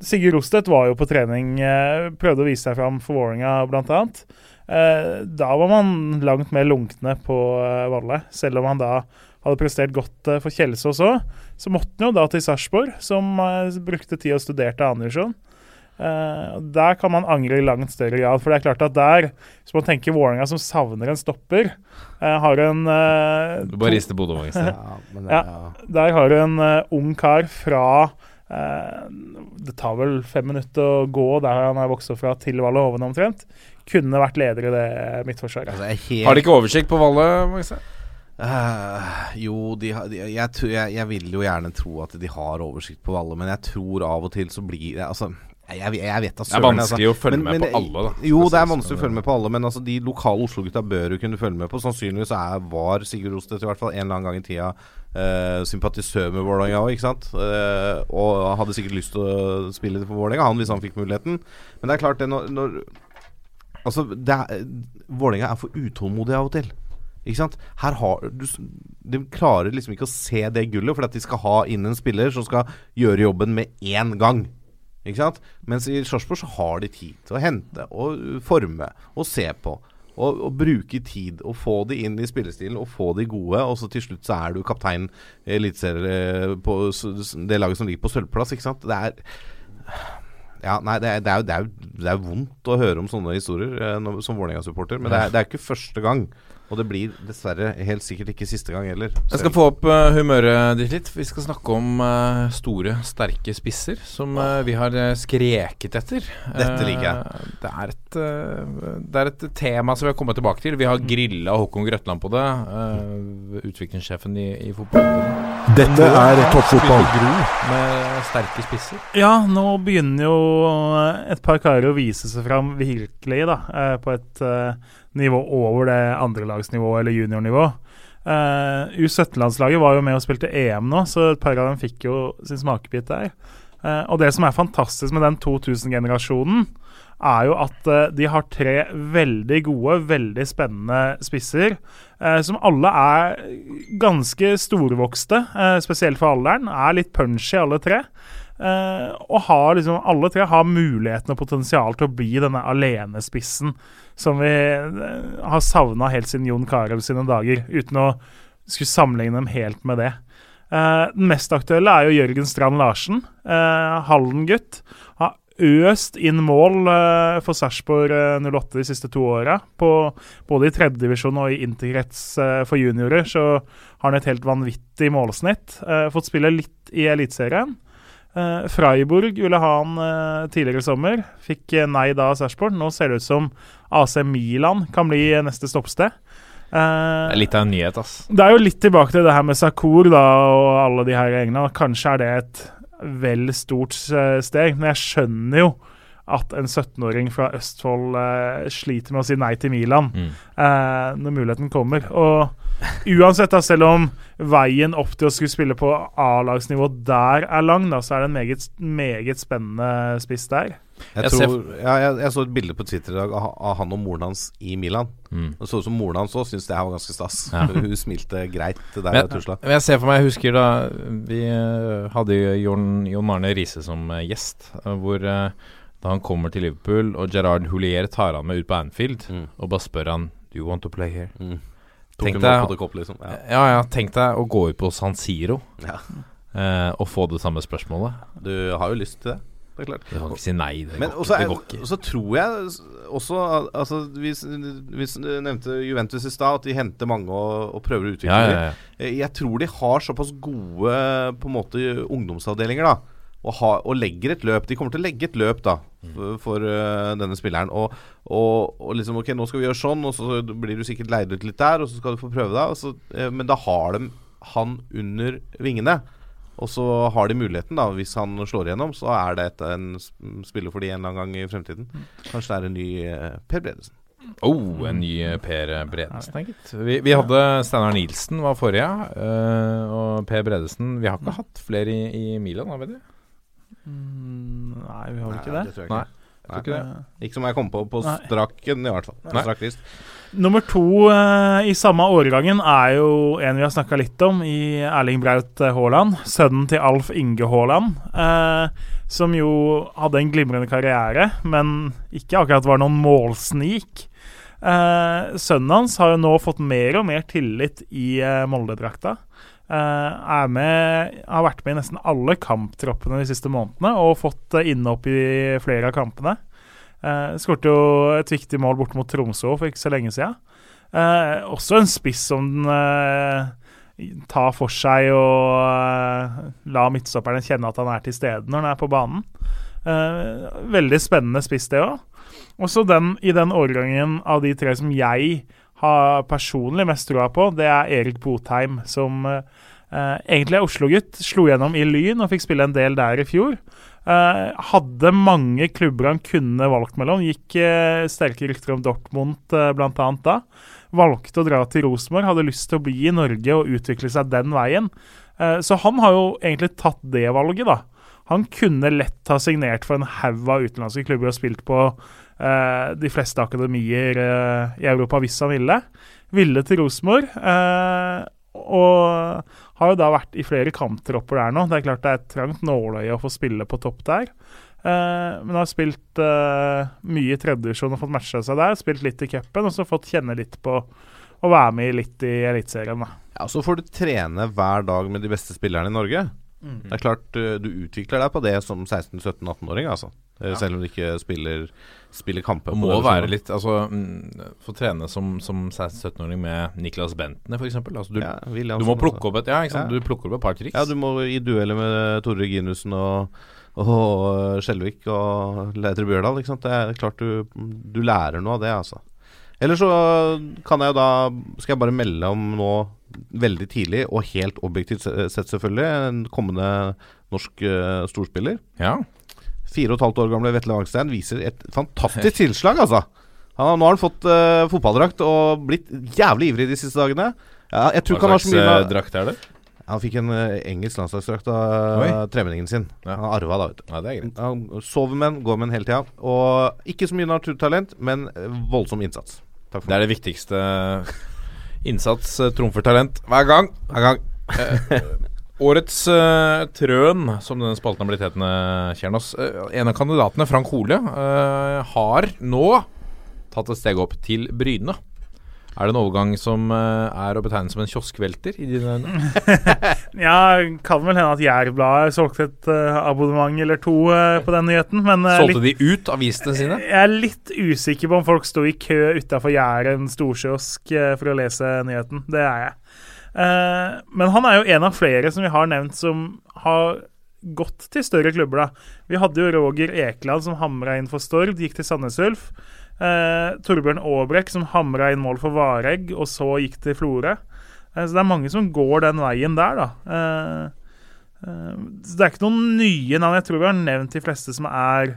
Sigurd Rostedt var jo på trening, eh, prøvde å vise seg fram for Vålerenga bl.a. Eh, da var man langt mer lunkne på eh, Valle, selv om han da hadde prestert godt eh, for Kjelsås òg. Så måtte han jo da til Sarpsborg, som eh, brukte tid og studerte andredivisjon. Uh, der kan man angre i langt større grad. For det er klart at der, hvis man tenker Vålerenga som savner en stopper, uh, har en uh, Du bare rister på hodet, Magnus. Ja, Ja. ja. der har du en eh, ung kar fra eh, Det tar vel fem minutter å gå der han er vokst opp fra, til Valle Hoven omtrent. Kunne vært leder i det midtforsvaret. Altså, helt Har de ikke oversikt på Valle? Magnus? Eh, jo, de de, jeg, jeg, jeg vil jo gjerne tro at de har oversikt på alle, men jeg tror av og til så blir det Altså, jeg, jeg vet da Det er vanskelig altså. å følge Men- med men- på alle, da. Jo, det er vanskelig å følge med på alle, men altså de lokale Oslo-gutta bør jo kunne følge med på. Sannsynligvis er, var Sigurd Rostedt i hvert fall en eller annen gang i tida uh, sympatisør med Vålerenga òg, ikke sant. Uh, og hadde sikkert lyst til å spille det for Vålerenga, han, hvis han fikk muligheten. Men det er klart, det når, når Altså, er, Vålerenga er for utålmodig av og til. Ikke sant? Her har du, De klarer liksom ikke å se det gullet, for at de skal ha inn en spiller som skal gjøre jobben med én gang. Ikke sant? Mens i Sarpsborg så har de tid til å hente og uh, forme og se på. Og, og bruke tid og få de inn i spillestilen og få de gode. Og så til slutt så er du kaptein i eliteserien på s- s- det laget som ligger på sølvplass. Ikke sant? Det er ja, nei, det er, det, er det, er det er vondt å høre om sånne historier eh, som Vålerenga-supporter. Men det det er ikke første gang. Og det blir dessverre helt sikkert ikke siste gang heller. Jeg skal få opp uh, humøret ditt litt. Vi skal snakke om uh, store, sterke spisser som uh, vi har skreket etter. Dette liker jeg. Det, er et, det er et tema som vi har kommet tilbake til. Vi har grilla Håkon Grøtland på det. utviklingssjefen i, i fotballforbundet. Dette er toppfotball. Gro med sterke spisser. Ja, nå begynner jo et par karer å vise seg fram virkelig, da. På et nivå over det andrelagsnivået eller juniornivå. Uh, U17-landslaget var jo med og spilte EM nå, så et par av dem fikk jo sin smakebit der. Uh, og det som er fantastisk med den 2000-generasjonen, er jo at uh, de har tre veldig gode, veldig spennende spisser. eh, som alle er ganske storvokste, eh, spesielt for alderen. Er litt punchy, alle tre. Eh, og har liksom, alle tre har muligheten og potensial til å bli denne alenespissen som vi eh, har savna helt siden Jon Carew sine dager, uten å skulle sammenligne dem helt med det. Uh, den mest aktuelle er jo Jørgen Strand Larsen, uh, Hallen-gutt. Har øst inn mål uh, for Sarpsborg eh, 08 de siste to åra. Både i tredjedivisjon og i interkrets for juniorer så har han et helt vanvittig målsnitt. Fått spille litt i Eliteserien. Uh, Freiburg ville ha han uh, tidligere i sommer. Fikk uh, nei da av Sarpsborg. Nå ser det ut som AC Milan kan bli neste stoppsted. Det er litt av en nyhet, ass. det er jo litt tilbake til det her med Sakur da, og alle de her egne. Kanskje er det et vel stort steg, men jeg skjønner jo at en 17-åring fra Østfold sliter med å si nei til Milan Mm. når muligheten kommer. Og uansett, da, selv om veien opp til å skulle spille på A-lagsnivå der er lang, da, så er det en meget, meget spennende spiss der. Jeg, Jeg tror, ja, jeg, jeg så et bilde på Twitter i dag av, av han og moren hans i Milan. Mm. Det så ut som moren hans òg syntes det her var ganske stas. Ja. Hun smilte greit der tusla. Men jeg ser for meg, jeg husker da vi eh, hadde Jon, Jon Arne Riise som eh, gjest, eh, hvor da han kommer til Liverpool, og Gerard Houllier tar han med ut på Anfield, Mm. og bare spør han Do you want to play here? Mm. Tenk deg- kopp, liksom. Ja. Ja, ja, tenk deg å gå ut på San Siro Ja. eh, og få det samme spørsmålet. Du har jo lyst til det. Det er klart. Du kan ikke si nei. Det Men går ikke. Ikke. så tror jeg også altså, vi, vi nevnte Juventus i stad, at de henter mange og, og prøver å utvikle dem. Eh, Jeg tror de har såpass gode på en måte ungdomsavdelinger, da. Og, ha, og legger et løp. De kommer til å legge et løp da for, for uh, denne spilleren. Og, og, og liksom Ok, nå skal vi gjøre sånn, og så blir du sikkert leid ut litt der, og så skal du få prøve deg. så- eh, men da har de han under vingene. Og så har de muligheten, da hvis han slår igjennom, så er det et, en spiller for de en eller annen gang i fremtiden. Kanskje det er en ny eh, Per Bredesen. Oh, en ny Per Bredesen. Vi, vi hadde Steinar Nilsen var forrige, eh, og Per Bredesen Vi har ikke hatt flere i, i Milan, har vi det? Mm, nei, vi har vel ikke det. det. tror jeg Nei. ikke. Tror ikke det. Eh, Ikke som jeg kom på på strakken, i hvert fall. Nei. Strak list. Nummer to eh, i samme årgangen er jo en vi har snakka litt om, i Erling Braut eh, Haaland. Sønnen til Alf Inge Haaland. Eh, som jo hadde en glimrende karriere, men ikke akkurat var noen målsnik. Eh, sønnen hans har jo nå fått mer og mer tillit i eh, Molde-drakta. Eh, er med, har vært med i nesten alle kamptroppene de siste månedene og fått eh, innhopp i flere av kampene. Uh, Skåret jo et viktig mål bort mot Tromsø for ikke så lenge siden. Uh, også en spiss som uh, tar for seg og la midtstopperne kjenne at han er til stede når han er på banen. Veldig spennende spiss, det òg. Også den, i den årgangen av de tre som jeg har personlig mest troa på, det er Erik Botheim, som eh, egentlig er Oslo-gutt. Slo gjennom i Lyn og fikk spille en del der i fjor. Eh, hadde mange klubber han kunne valgt mellom. Gikk eh, sterke rykter om Dortmund uh, bl.a. da. Valgte å dra til Rosenborg, hadde lyst til å bli i Norge og utvikle seg den veien. Eh, så han har jo egentlig tatt det valget, da. Han kunne lett ha signert for en haug av utenlandske klubber og spilt på eh, de fleste akademier eh, i Europa hvis han ville. Ville til Rosenborg. Eh, og har jo da vært i flere kamptropper der nå. Det er klart det er et trangt nåløye å få spille på topp der. Eh, men har spilt eh, mye i tredjevisjon og fått matcha seg der. Spilt litt i cupen og så fått kjenne litt på å være med litt i Eliteserien. Ja, Så får du trene hver dag med de beste spillerne i Norge. Det er klart uh, du utvikler deg på det som 16-17-18-åring, altså. Eh, Selv om du ikke spiller, spiller kamper. Må det være litt Altså, mm, få trene som, som 16-17-åring med Niklas Bentner, f.eks. Altså, du, ja, du må plukke opp et Ja? Ja. Du plukker opp et par triks. Ja, du må i dueller med Tore Reginussen og, og Skjelvik og Leiter Bjørdal. Ikke sant? Det er klart du, du lærer noe av det, altså. Eller så kan jeg jo da Skal jeg bare melde om nå veldig tidlig, og helt objektivt sett selvfølgelig, en kommende norsk uh, storspiller. Ja. Fire og et halvt år gamle Vetle Wangstein viser et fantastisk tilslag, altså. Han, nå har han fått uh, fotballdrakt og blitt jævlig ivrig de siste dagene. Ja, jeg tror Hva slags han har så mye eh, drakt er det? han fikk en uh, engelsk landslagsdrakt av uh, tremenningen sin. Ja. Han arva da, vet du. Ja, det er greit. Han sover med den, går med den hele tida. Og ikke så mye naturtalent, men voldsom innsats. Takk for Det er det viktigste. Innsats trumfer talent hver gang. Hver gang. Årets uh, trøn, som denne spalten har blitt hetende, Kjernos. Uh, en av kandidatene, Frank Hole, uh, har nå tatt et steg opp til Bryne. Er det en overgang som eh, er å betegne som en kioskvelter i dine øyne? Ja, kan vel hende at Jærbladet solgte et eh, abonnement eller to eh, på den nyheten, men eh, Solgte litt, de ut avisene sine? jeg er litt usikker på om folk sto i kø utafor Jæren storkiosk eh, for å lese nyheten. Det er jeg. Eh, men han er jo en av flere som vi har nevnt som har gått til større klubber. da. Vi hadde jo Roger Ekeland som hamra inn for Stord, gikk til Sandnes Ulf. Eh, Torbjørn Aabrekk som hamra inn mål for Varegg, og så gikk til Florø. Eh, så det er mange som går den veien der, da. Så det er ikke noen nye navn. Jeg tror vi har nevnt de fleste som er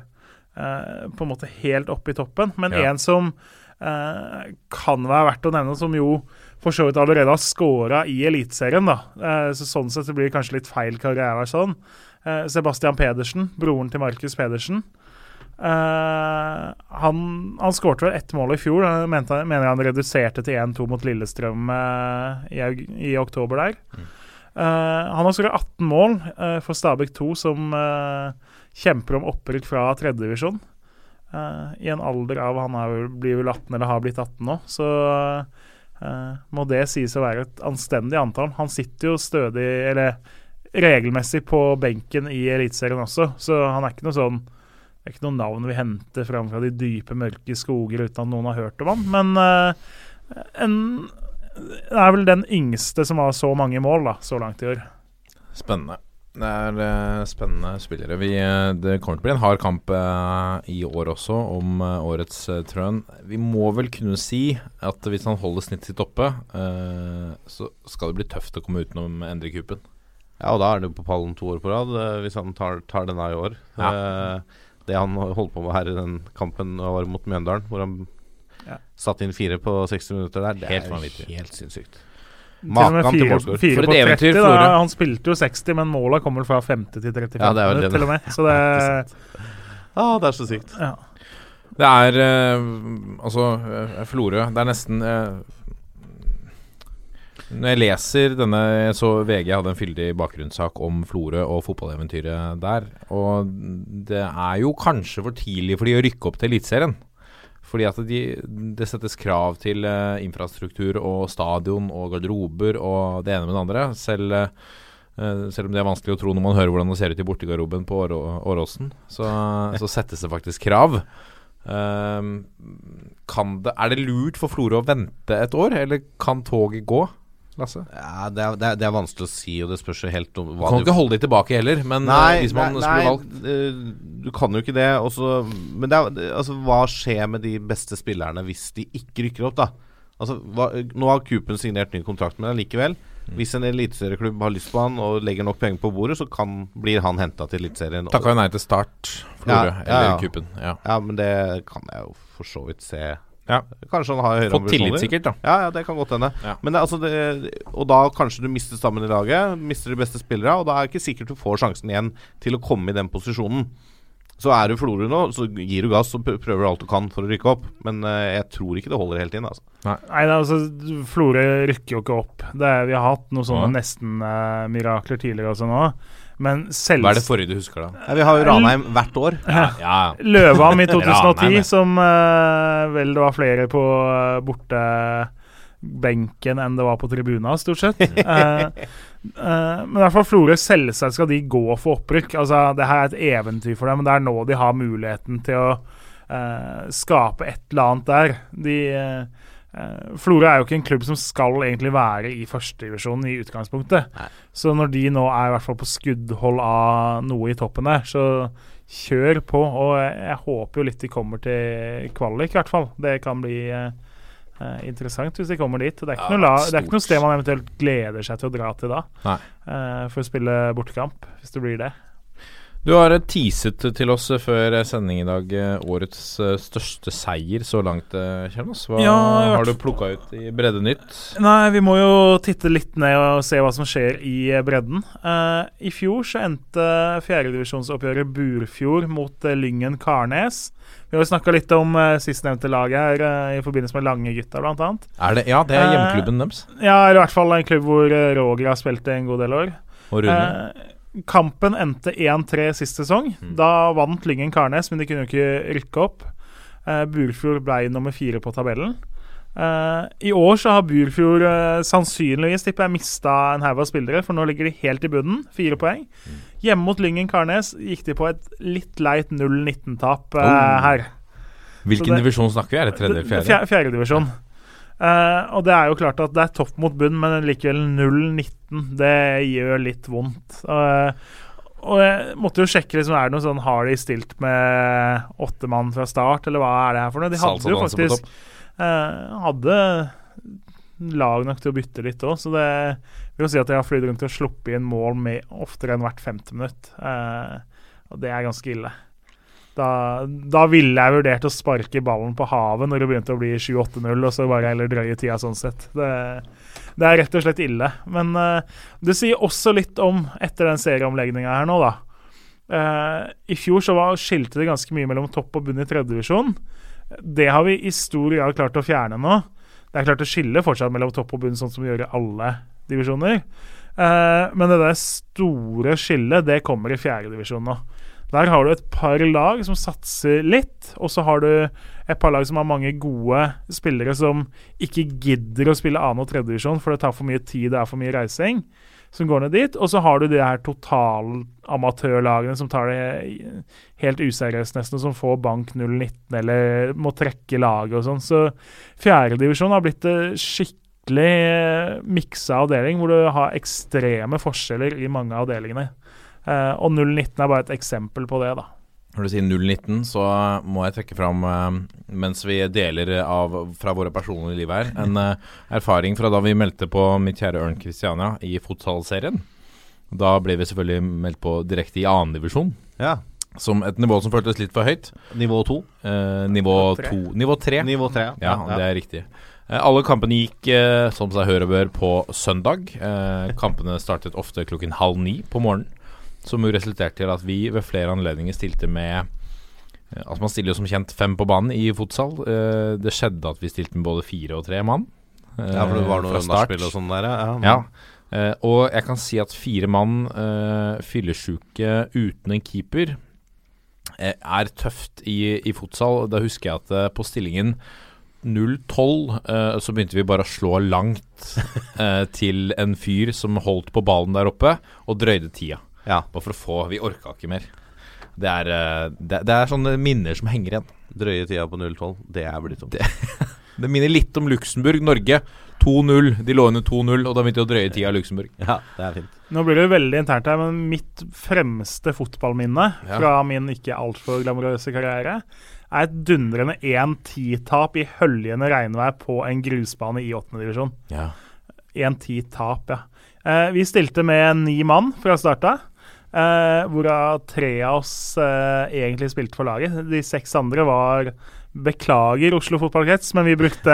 på en måte helt oppe i toppen. Men Ja. en som eh, kan være verdt å nevne, som jo for så vidt allerede har skåra i Eliteserien. Eh, så sånn sett så blir det kanskje litt feil karriere sånn. Eh, Sebastian Pedersen, broren til Markus Pedersen. Eh, han han skårte vel ett mål i fjor. Jeg mente, mener han reduserte til 1-2 mot Lillestrøm eh, i, i oktober der. Eh, han har skåret 18 mål eh, for Stabæk 2, som kjemper om opprykk fra tredjedivisjon. Uh, I en alder av Han er, blir vel 18 eller har blitt 18 nå, så eh, må det sies å være et anstendig antall. Han sitter jo stødig, eller regelmessig, på benken i Eliteserien også, så han er ikke noe sånn det er ikke noe navn vi henter fram fra de dype, mørke skoger uten at noen har hørt om han. Men eh, en, det er vel den yngste som har så mange mål da, så langt i år. Spennende. Det er uh, spennende spillere. Vi, uh, det kommer til å bli en hard kamp uh, i år også om årets uh, trøn. Vi må vel kunne si at hvis han holder snittet sitt oppe, eh, så skal det bli tøft å komme utenom Endre Kupen. Ja, og da er han jo på pallen to år på rad, hvis han tar, tar denne i år. Eh, det han holdt på med her i den kampen var mot Mjøndalen, hvor han Ja. satte inn fire på 60 minutter der, det Helt er vanvittig. helt sinnssykt. Maken til målskår. For et på 30. eventyr. Florø. Han spilte jo 60, men måla kom vel fra 50 til 35 Ja, det er vel det. til og med. Så det Ah, det er så sykt. ja. Det er eh, Altså, eh, Florø Det er nesten eh, Når jeg leser denne så VG hadde en fyldig bakgrunnssak om Florø og fotballeventyret der. Og det er jo kanskje for tidlig for de å rykke opp til Eliteserien. Fordi at de, det settes krav til uh, infrastruktur og stadion og garderober og det ene med det andre. Selv, uh, selv om det er vanskelig å tro når man hører hvordan det ser ut i bortegarderoben på Årå- Åråsen, så, så settes det faktisk krav. Uh, kan det, er det lurt for Florø å vente et år, eller kan toget gå? Lasse? Ja, det, er, det, er, det er vanskelig å si, og det spørs jo helt om Du kan du ikke holde de tilbake heller, men eh, Nei, hvis man nei, skulle nei, valgt eh, du kan jo ikke det. Også, men det er, altså, hva skjer med de beste spillerne hvis de ikke rykker opp, da? Altså, hva, Nå har Coopen signert ny kontrakt, men likevel. Hvis en eliteserieklubb har lyst på han og legger nok penger på bordet, så kan, blir han henta til Eliteserien. Takka jo nei til Start, Florø, Ja, ja, eller ja. Kupen. Ja. Ja, men det kan jeg jo for så vidt se. Ja. Kanskje han har høyere Fått tillit, sikkert, da. Ja, ja, det kan godt hende. Ja. Men det, altså det, og da kanskje du mister stammen i laget, mister de beste spillere, og da er det ikke sikkert du får sjansen igjen til å komme i den posisjonen. Så er du Florø nå, så gir du gass og pr- prøver alt du kan for å rykke opp. Men uh, jeg tror ikke det holder helt inn. Altså. Nei, er altså, Florø rykker jo ikke opp. Det er, vi har hatt noen sånne Ja. nesten-mirakler tidligere også nå. Men selv Hva er det forrige du husker, da? Ja, vi har jo Ranheim hvert år. Ja, ja. Løvam i 2010, som uh, vel det var flere på uh, bortebenken enn det var på tribuna, stort sett. Uh, Uh, men i hvert fall Florø selvsagt skal de gå for opprykk. Altså, det her er et eventyr for dem, men det er nå de har muligheten til å uh, skape et eller annet der. De eh, eh, Florø er jo ikke en klubb som skal egentlig være i førstedivisjonen i utgangspunktet. Så når de nå er i hvert fall på skuddhold av noe i toppen der, så kjør på. Og jeg, håper jo litt de kommer til kvalik, i hvert fall. Det kan bli eh, eh, interessant hvis de kommer dit. Det er, ikke Ja, la, det er ikke noe sted man eventuelt gleder seg til å dra til da, Nei. eh, for å spille bortekamp, hvis det blir det. Du har eh, teaset til oss eh, før eh, sending i dag årets største seier så langt, Kjernos. Hva Ja, har du plukka ut i Breddenytt? Nei, vi må jo titte litt ned og se hva som skjer i bredden. Uh, I fjor så endte fjerdedivisjonsoppgjøret Burfjord mot Lyngen Karnes. Vi har jo snakka litt om uh, sistnevnte laget her uh, i forbindelse med Langegutta, blant annet. Er det, ja, det er hjemmeklubben deres. Ja, eller i hvert fall en klubb hvor Roger har spilt i en god del år. Og Rune. Kampen endte 1-3 sist sesong. Mm. Da vant Lyngen Karnes, men de kunne jo ikke rykke opp. Uh, Burfjord ble nummer fire på tabellen. Uh, I år så har Burfjord uh, sannsynligvis tipper jeg, mista en haug av spillere, for nå ligger de helt i bunnen. Fire poeng. Mm. Hjemme mot Lyngen Karnes gikk de på et litt leit 0-19-tap uh, Oh. her. Hvilken det- divisjon snakker vi? Er det tredje eller fjerde? Fjerde, fjerde Eh, og det er jo klart at det er topp mot bunn, men likevel 0-19. Det gjør litt vondt. Uh, og jeg måtte jo sjekke liksom, er det noe sånn Har de stilt med åtte mann fra start, eller hva er det her for noe? De hadde jo faktisk uh, Hadde lag nok til å bytte litt òg, så det vil jo si at de har flydd rundt og sluppet inn mål med oftere enn hvert femte minutt. Og det er ganske ille. Da, da ville jeg vurdert å sparke ballen på havet når det begynte å bli 7-8-0, og så bare heller drøye tida sånn sett. Det, det er rett og slett ille. Men uh, det sier også litt om, etter den serieomlegginga her nå, da uh, I fjor så var, skilte det ganske mye mellom topp og bunn i tredjedivisjon. Det har vi i stor grad klart å fjerne nå. Det er klart å skille fortsatt mellom topp og bunn, sånn som vi gjør i alle divisjoner. Uh, men det der store skillet, det kommer i fjerdedivisjon nå. Der har du et par lag som satser litt, og så har du et par lag som har mange gode spillere som ikke gidder å spille annen- og tredjedivisjon, for det tar for mye tid, det er for mye reising, som går ned dit. Og så har du de her totalamatørlagene som tar det helt useriøst, nesten, som får bank 0-19 eller må trekke laget og sånn. Så fjerdedivisjon har blitt en skikkelig eh, miksa avdeling, hvor du har ekstreme forskjeller i mange av avdelingene. Eh, og 0-19 er bare et eksempel på det, da. Når du sier 019, så må jeg trekke fram, eh, mens vi deler av fra våre personlige liv her, en eh, erfaring fra da vi meldte på mitt kjære Ørn Christiania i fotballserien. Da ble vi selvfølgelig meldt på direkte i annendivisjon, Ja. som et nivå som føltes litt for høyt. Nivå to. Eh, nivå Tre. to Nivå tre. Nivå tre. Ja, det er riktig. Eh, alle kampene gikk eh, som seg hør og bør på søndag. Eh, kampene startet ofte klokken halv ni på morgenen. Som jo resulterte til at vi ved flere anledninger stilte med eh, Altså Man stiller jo som kjent fem på banen i fotsal. Eh, det skjedde at vi stilte med både fire og tre mann. eh, Ja, for det var noe fra start. nachspiel og sånn der, ja. Ja. Eh, og jeg kan si at fire mann uh, fyllesyke uten en keeper eh, er tøft i, i fotsal. Da husker jeg at eh, på stillingen 0-12 eh, så begynte vi bare å slå langt eh, til en fyr som holdt på ballen der oppe, og drøyde tida. Ja. Bare for å få Vi orka ikke mer. Det er, eh, det, det er sånne minner som henger igjen. Drøye tida på 0-12. Det er blitt sånn. Det minner litt om Luxembourg. Norge 2-0. De lå under 2-0, og da begynte de å drøye tida i Luxembourg. Ja, det er fint. Nå blir det veldig internt her, men mitt fremste fotballminne Ja. fra min ikke altfor glamorøse karriere er et dundrende 1-10-tap i høljende regnvær på en grusbane i 8. divisjon. Ja. 1-10-tap, ja. Eh, vi stilte med ni mann fra starta, eh, hvorav tre av oss eh, egentlig spilte for laget. De seks andre var Beklager Oslo fotballkrets, men vi brukte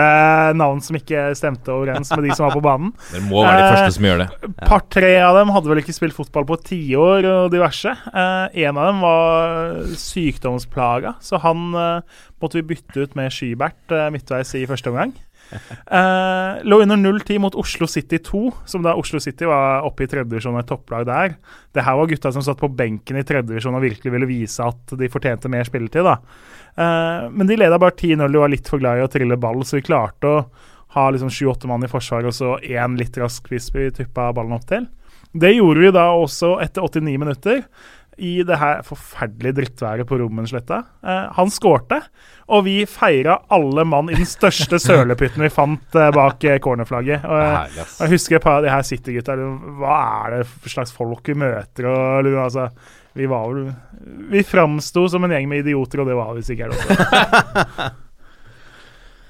navn som ikke stemte overens med de som var på banen. Dere må være de Eh, første som gjør det. Par-tre av dem hadde vel ikke spilt fotball på tiår og diverse. Eh, en av dem var sykdomsplaga, så han eh, måtte vi bytte ut med Skybert eh, midtveis i første omgang. Eh, lå under 0-10 mot Oslo City 2, som da Oslo City var oppe i tredjedivisjon og et topplag der. Det her var gutta som satt på benken i tredjedivisjon og virkelig ville vise at de fortjente mer spilletid. da. Eh, men de leda bare 10-0, de var litt for glad i å trille ball, så vi klarte å ha liksom sju-åtte mann i forsvar og så én litt rask spiss vi tuppa ballen opp til. Det gjorde vi da også etter 89 minutter. I det her forferdelige drittværet på Rommensletta. Eh, han skårte, og vi feira alle mann i den største sølepytten vi fant eh, bak eh, cornerflagget. Og, eh, og jeg husker et par av de her City-gutta. Hva er det for slags folk vi møter? Og, altså, vi var vel Vi framsto som en gjeng med idioter, og det var vi sikkert også.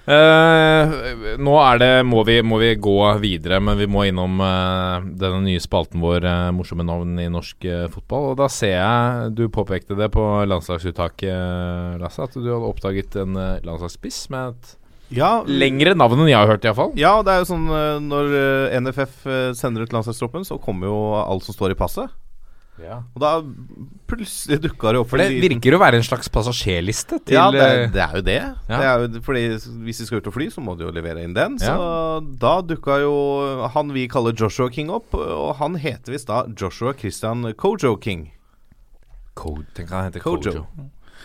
Eh, nå er det må vi, må vi gå videre, men vi må innom uh, denne nye spalten vår, uh, 'Morsomme navn i norsk eh, fotball'. Og da ser jeg, du påpekte det på landslagsuttaket, eh, Lasse, at du hadde oppdaget en uh, landslagsspiss med et Ja, lengre navn enn jeg har hørt, iallfall. Ja, det er jo sånn eh, når eh, NFF eh, sender ut landslagstroppen, så kommer jo alt som står i passet. Ja. Og da plutselig dukka det opp For det liten- virker å være en slags passasjerliste til Ja, det eh, det er jo det. Ja. det er jo, fordi Hvis de skal ut og fly, så må de jo levere inn den. Så Ja. da dukka jo han vi kaller Joshua King opp, og han heter visst da Joshua Christian Kojo King. Ko Tenk han heter Kojo. Kojo.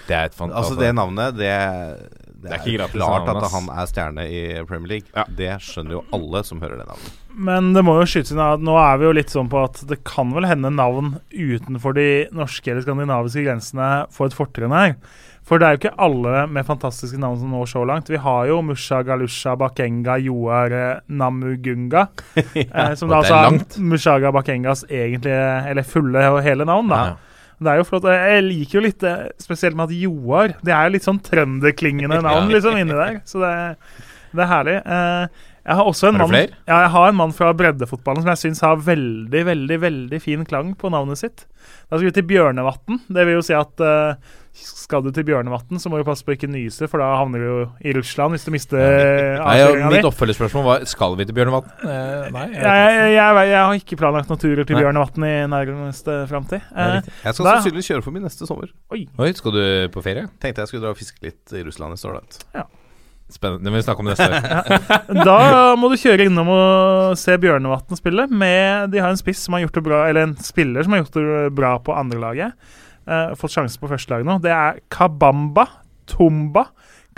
Det er et fantastisk Altså det navnet, det, det, er er, ikke gratis klart at han er stjerne i Premier League. Ja. Det skjønner jo alle som hører det navnet. Men det må jo skytes inn at nå er vi jo litt sånn på at det kan vel hende navn utenfor de norske eller skandinaviske grensene får et fortrinn her. For det er jo ikke alle med fantastiske navn som når så langt. Vi har jo Musha Galusha Bakenga Joar Namugunga. ja, eh, som da det altså er er. Mushaga Bakengas egentlige, eller fulle og hele navn, da. Ja. Det er jo flott. Jeg liker jo litt det, spesielt med at Joar Det er jo litt sånn trønderklingende navn liksom inni der. Så det, det er herlig. Eh, jeg har også en Har mann? Ja, jeg har en mann fra breddefotballen som jeg syns har veldig, veldig veldig fin klang på navnet sitt. Da skal vi til Bjørnevatn. Det vil jo si at eh, skal du til Bjørnevatn, så må du passe på ikke nyse, for da havner du jo i Russland hvis du mister Nei, di. mitt oppfølgingsspørsmål var Skal vi til Bjørnevatn? Eh, nei. Jeg, jeg, jeg, jeg har ikke planlagt noen turer til. Bjørnevatn i nærmeste framtid. Eh. Jeg skal Da- sannsynligvis kjøre forbi neste sommer. Oi, skal du på ferie? Tenkte jeg skulle dra og fiske litt i Russland i Stordal. Spennende. Det må vi snakke om neste år. Da må du kjøre innom og se Bjørnevatn spille. Med, de har en spiss som har gjort det bra Eller en spiller som har gjort det bra på andrelaget. Uh, fått sjansen på førstelaget nå. Det er Kabamba Tumba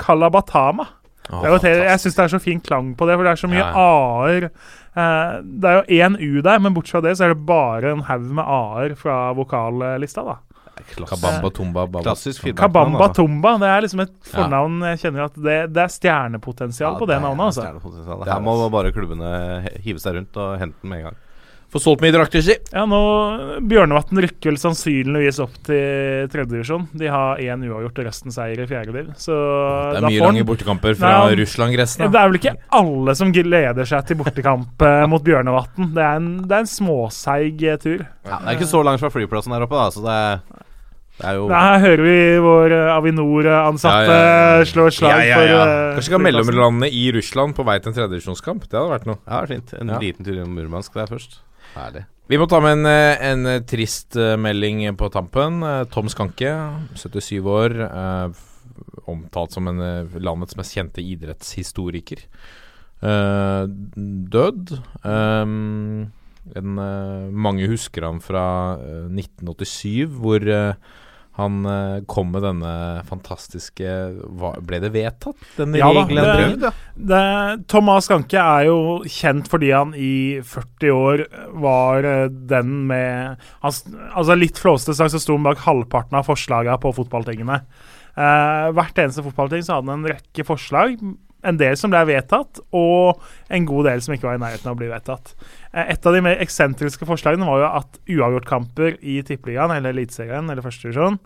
Kalabatama. Oh, Det er jeg syns det er så fin klang på det, for det er så mye Ja. a-er. Uh, det er jo én u der, men bortsett fra det så er det bare en haug med a-er fra vokallista. da Kabamba, tumba, baba. Klassisk feedback. Kabamba altså. Tumba, det er liksom et fornavn jeg kjenner at det, det er stjernepotensial på det navnet. altså stjernepotensial. Her må bare klubbene hive seg rundt og hente den med en gang. Få solgt mye drakter, si. Ja, nå Bjørnevatn rykker vel sannsynligvis opp til tredjedivisjon. De har én uavgjort og resten seier i fjerde div. Så Det er mye lange bortekamper fra Russland-gressene. Det er vel ikke alle som gleder seg til bortekamp eh, mot Bjørnevatn. Det er en, det er en småseig tur. Ja, det er ikke så langt fra flyplassen her oppe, da, så det er, det er jo Her hører vi vår eh, Avinor-ansatte Ja, ja, ja. slå et slag Ja, ja, ja. for uh, Kanskje skal flyplassen. mellomlande i Russland på vei til en tredjedivisjonskamp. Det hadde vært noe. Ja, fint. En Ja. liten tur innom Murmansk der først. Herlig. Vi må ta med en, eh, en trist melding på tampen. Tom Skanke, 77 år, eh, omtalt som en landets mest kjente idrettshistoriker. Eh, død. En, mange husker han fra eh, 1987, hvor eh, han eh, kom med denne fantastiske hva, Ble det vedtatt, den Ja regelendringen? det, det, Thomas Skanke er jo kjent fordi han i 40 år var eh, den med han, Altså Litt flåsete sagt så sto han bak halvparten av forslagene på fotballtingene. Eh, hvert eneste fotballting så hadde han en rekke forslag en del som ble vedtatt, og en god del som ikke var i nærheten av å bli vedtatt. Eh, Et av de mer eksentriske forslagene var jo at uavgjortkamper i Tippeligaen, eller Eliteserien, eller førstedivisjon,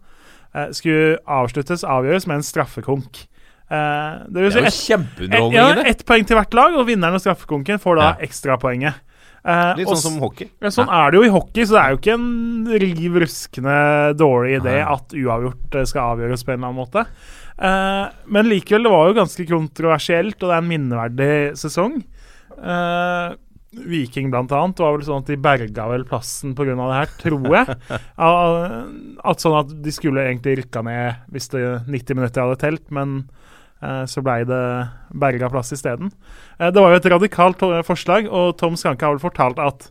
eh, skulle avsluttes, avgjøres med en straffekonk. Eh, det vil Det er jo ett kjempeunderholdning i det. ett poeng til hvert lag, og vinneren av straffekonken får da Ja. ekstrapoenget. Uh, Litt og sånn som hockey. ja, sånn er det jo i hockey, så det er jo ikke en riv ruskende dårlig idé Nei. at uavgjort eh, skal avgjøres på en eller annen måte. Eh, men likevel, det var jo ganske kontroversielt, og det er en minneverdig sesong. Uh, Viking blant annet var vel sånn at de berga vel plassen pga. det her, tror jeg. At sånn at de skulle egentlig rykka ned hvis det 90 minutter hadde telt, men eh, så blei det berga plass isteden. Eh, det var jo et radikalt eh, forslag, og Tom Skanke har vel fortalt at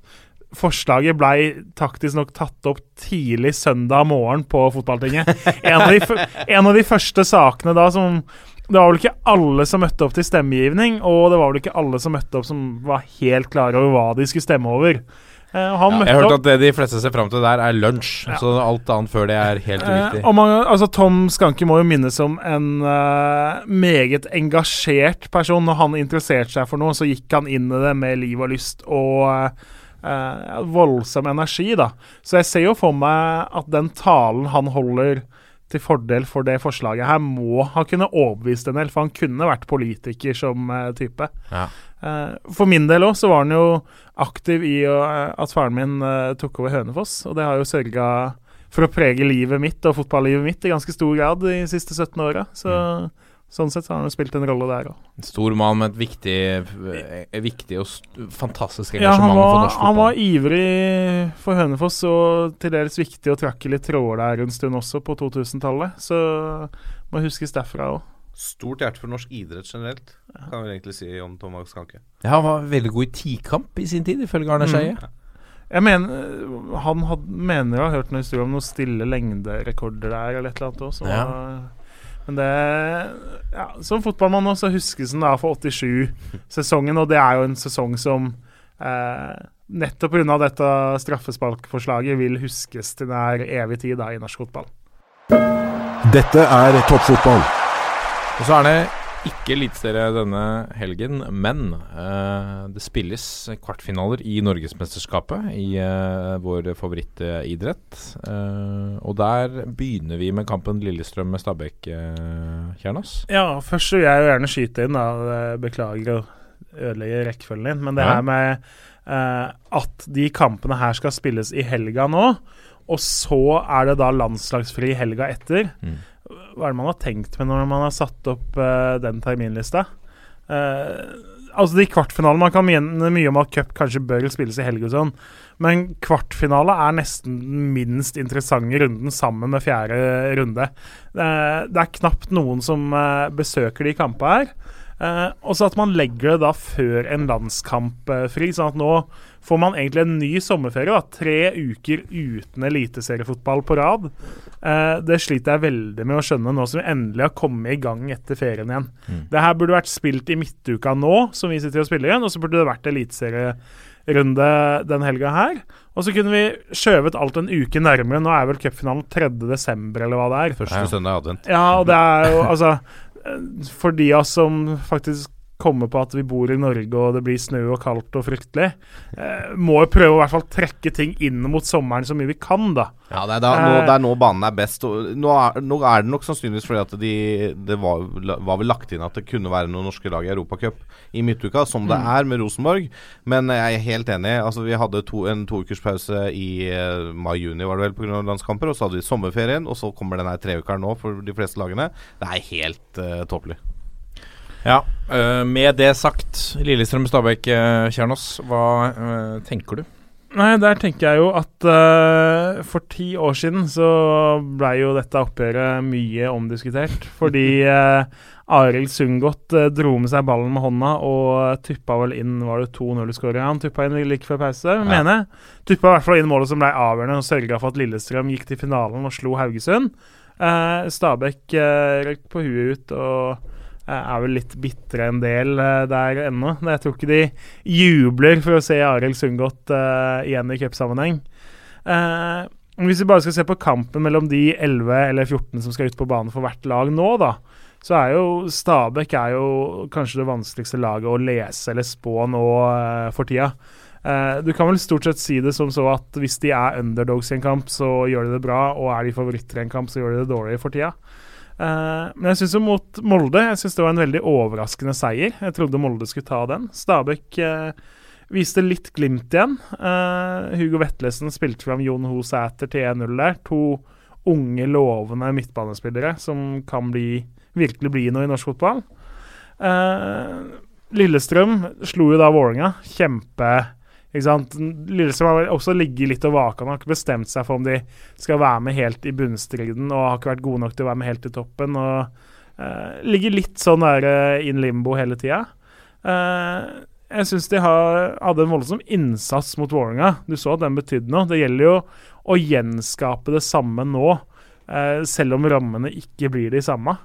forslaget blei taktisk nok tatt opp tidlig søndag morgen på fotballtinget. En av de, en av de første sakene da som Det var vel ikke alle som møtte opp til stemmegivning, og det var vel ikke alle som møtte opp som var helt klare over hva de skulle stemme over. Uh, han Ja, møtte jeg har hørt at det de fleste ser fram til der, er lunsj. Ja. Så alt annet før det er helt Eh, uviktig. og man, altså Tom Skanke må jo minnes om en uh, meget engasjert person. Når han interesserte seg for noe, så gikk han inn i det med liv og lyst og eh, voldsom energi. da. Så jeg ser jo for meg at den talen han holder til fordel for det forslaget her, må ha kunnet overbevist en del, for han kunne vært politiker som eh, type. Ja. Eh, for min del òg så var han jo aktiv i å, eh, at faren min eh, tok over Hønefoss, og det har jo sørga for å prege livet mitt og fotballivet mitt i ganske stor grad de siste 17 åra. Så sånn sett så har han spilt en rolle der òg. En Stor mann med et viktig, eh, viktig og fantastisk fantastisk Ja, han for var, fotball. han var ivrig for Hønefoss og til dels viktig å trakke litt tråder der en stund også, på 2000-tallet. Så må huskes derfra òg. Stort hjerte for norsk idrett generelt, kan vi egentlig si om Thomas Kanke. Ja, han var veldig god i tikamp i sin tid, ifølge Arne Mm. Jeg mener, Han had, mener jeg har hørt noen historier om noen stille lengderekorder der, eller et eller annet også. Ja. Men det ja, Som fotballmann nå, så huskes den da for 87-sesongen, og det er jo en sesong som eh, nettopp pga. dette straffesparkforslaget vil huskes til nær evig tid da, i norsk fotball. Dette er toppfotball. Og så er det ikke eliteserie denne helgen, men uh, det spilles kvartfinaler i Norgesmesterskapet i uh, vår favorittidrett. Uh, og der begynner vi med kampen Lillestrøm med Stabæk, Kjernas. Ja, først vil jeg jo gjerne skyte inn, da. Beklager å ødelegge rekkefølgen din, men det Ja. her med at de kampene her skal spilles i helga nå, og så er det da landslagsfri helga etter. Mm. Hva er det man har tenkt med når man har satt opp uh, den terminlista? Uh, altså De kvartfinalene Man kan mene mye om at cup kanskje bør spilles i helg og sånn, men kvartfinale er nesten den minst interessante runden sammen med fjerde runde. Uh, det er knapt noen som besøker de kampene her. Eh, og så at man legger det da før en landskamp eh, fri. Sånn at nå får man egentlig en ny sommerferie. da, Tre uker uten eliteseriefotball på rad. Eh, det sliter jeg veldig med å skjønne nå som vi endelig har kommet i gang etter ferien igjen. Mm. Det her burde vært spilt i midtuka nå, som vi sitter og spiller igjen, og så burde det vært eliteserierunde den helga her. Og så kunne vi skjøvet alt en uke nærmere. Nå er vel cupfinalen 3. desember, eller hva det er. Første søndag i advent. Ja, og det er jo altså For de av oss som faktisk kommer på at vi bor i Norge og det blir snø og kaldt og fryktelig, eh, må jo prøve å i hvert fall trekke ting inn mot sommeren så mye vi kan, da. Ja, det er, da, nå, Eh. det er nå banen er best. Og nå, er, nå er det nok sannsynligvis fordi at de, det var, var vel lagt inn at det kunne være noen norske lag i Europacup i midtuka, som det Mm. er med Rosenborg. Men jeg er helt enig. Altså, vi hadde to, en toukerspause i eh, mai-juni var det vel pga. landskamper. Og så hadde vi sommerferien, og så kommer denne treukeren nå for de fleste lagene. Det er helt uh, tåpelig. Ja, eh, med det sagt, Lillestrøm-Stabæk, Kjernås, hva eh, tenker du? Nei, der tenker jeg jo at uh, for ti år siden så blei jo dette oppgjøret mye omdiskutert. Fordi uh, Arild Sundgodt uh, dro med seg ballen med hånda og tuppa vel inn Var det 2-0-skåringa han tuppa inn like før pause, mener jeg. Tuppa i hvert fall inn målet som ble avgjørende og sørga for at Lillestrøm gikk til finalen og slo Haugesund. Uh, Stabæk uh, røk på huet ut og eh, er vel litt bitre en del eh, der ennå. Jeg tror ikke de jubler for å se Arild Sundgodt uh, igjen i cupsammenheng. Uh, hvis vi bare skal se på kampen mellom de 11 eller 14 som skal ut på banen for hvert lag nå, da, så er jo Stabæk er jo kanskje det vanskeligste laget å lese eller spå nå uh, for tida. Uh, du kan vel stort sett si det som så at hvis de er underdogs i en kamp, så gjør de det bra, og er de favoritter i en kamp, så gjør de det dårlig for tida. Eh, men jeg syns jo mot Molde jeg synes det var en veldig overraskende seier. Jeg trodde Molde skulle ta den. Stabæk eh, viste litt glimt igjen. Eh, Hugo Vetlesen spilte fram Jon Ho Sæter til 1-0 der. To unge, lovende midtbanespillere som kan bli, virkelig bli noe i norsk fotball. Lillestrøm slo jo da Vålerenga. Kjempe ikke sant? Lillestrøm har også ligget litt og vaka. Har ikke bestemt seg for om de skal være med helt i bunnstriden og har ikke vært gode nok til å være med helt i toppen. og uh, Ligger litt sånn der eh, in limbo hele tida. Uh, jeg syns de har, hadde en voldsom innsats mot Vålerenga. Du så at den betydde noe. Det gjelder jo å gjenskape det samme nå, uh, selv om rammene ikke blir de samme.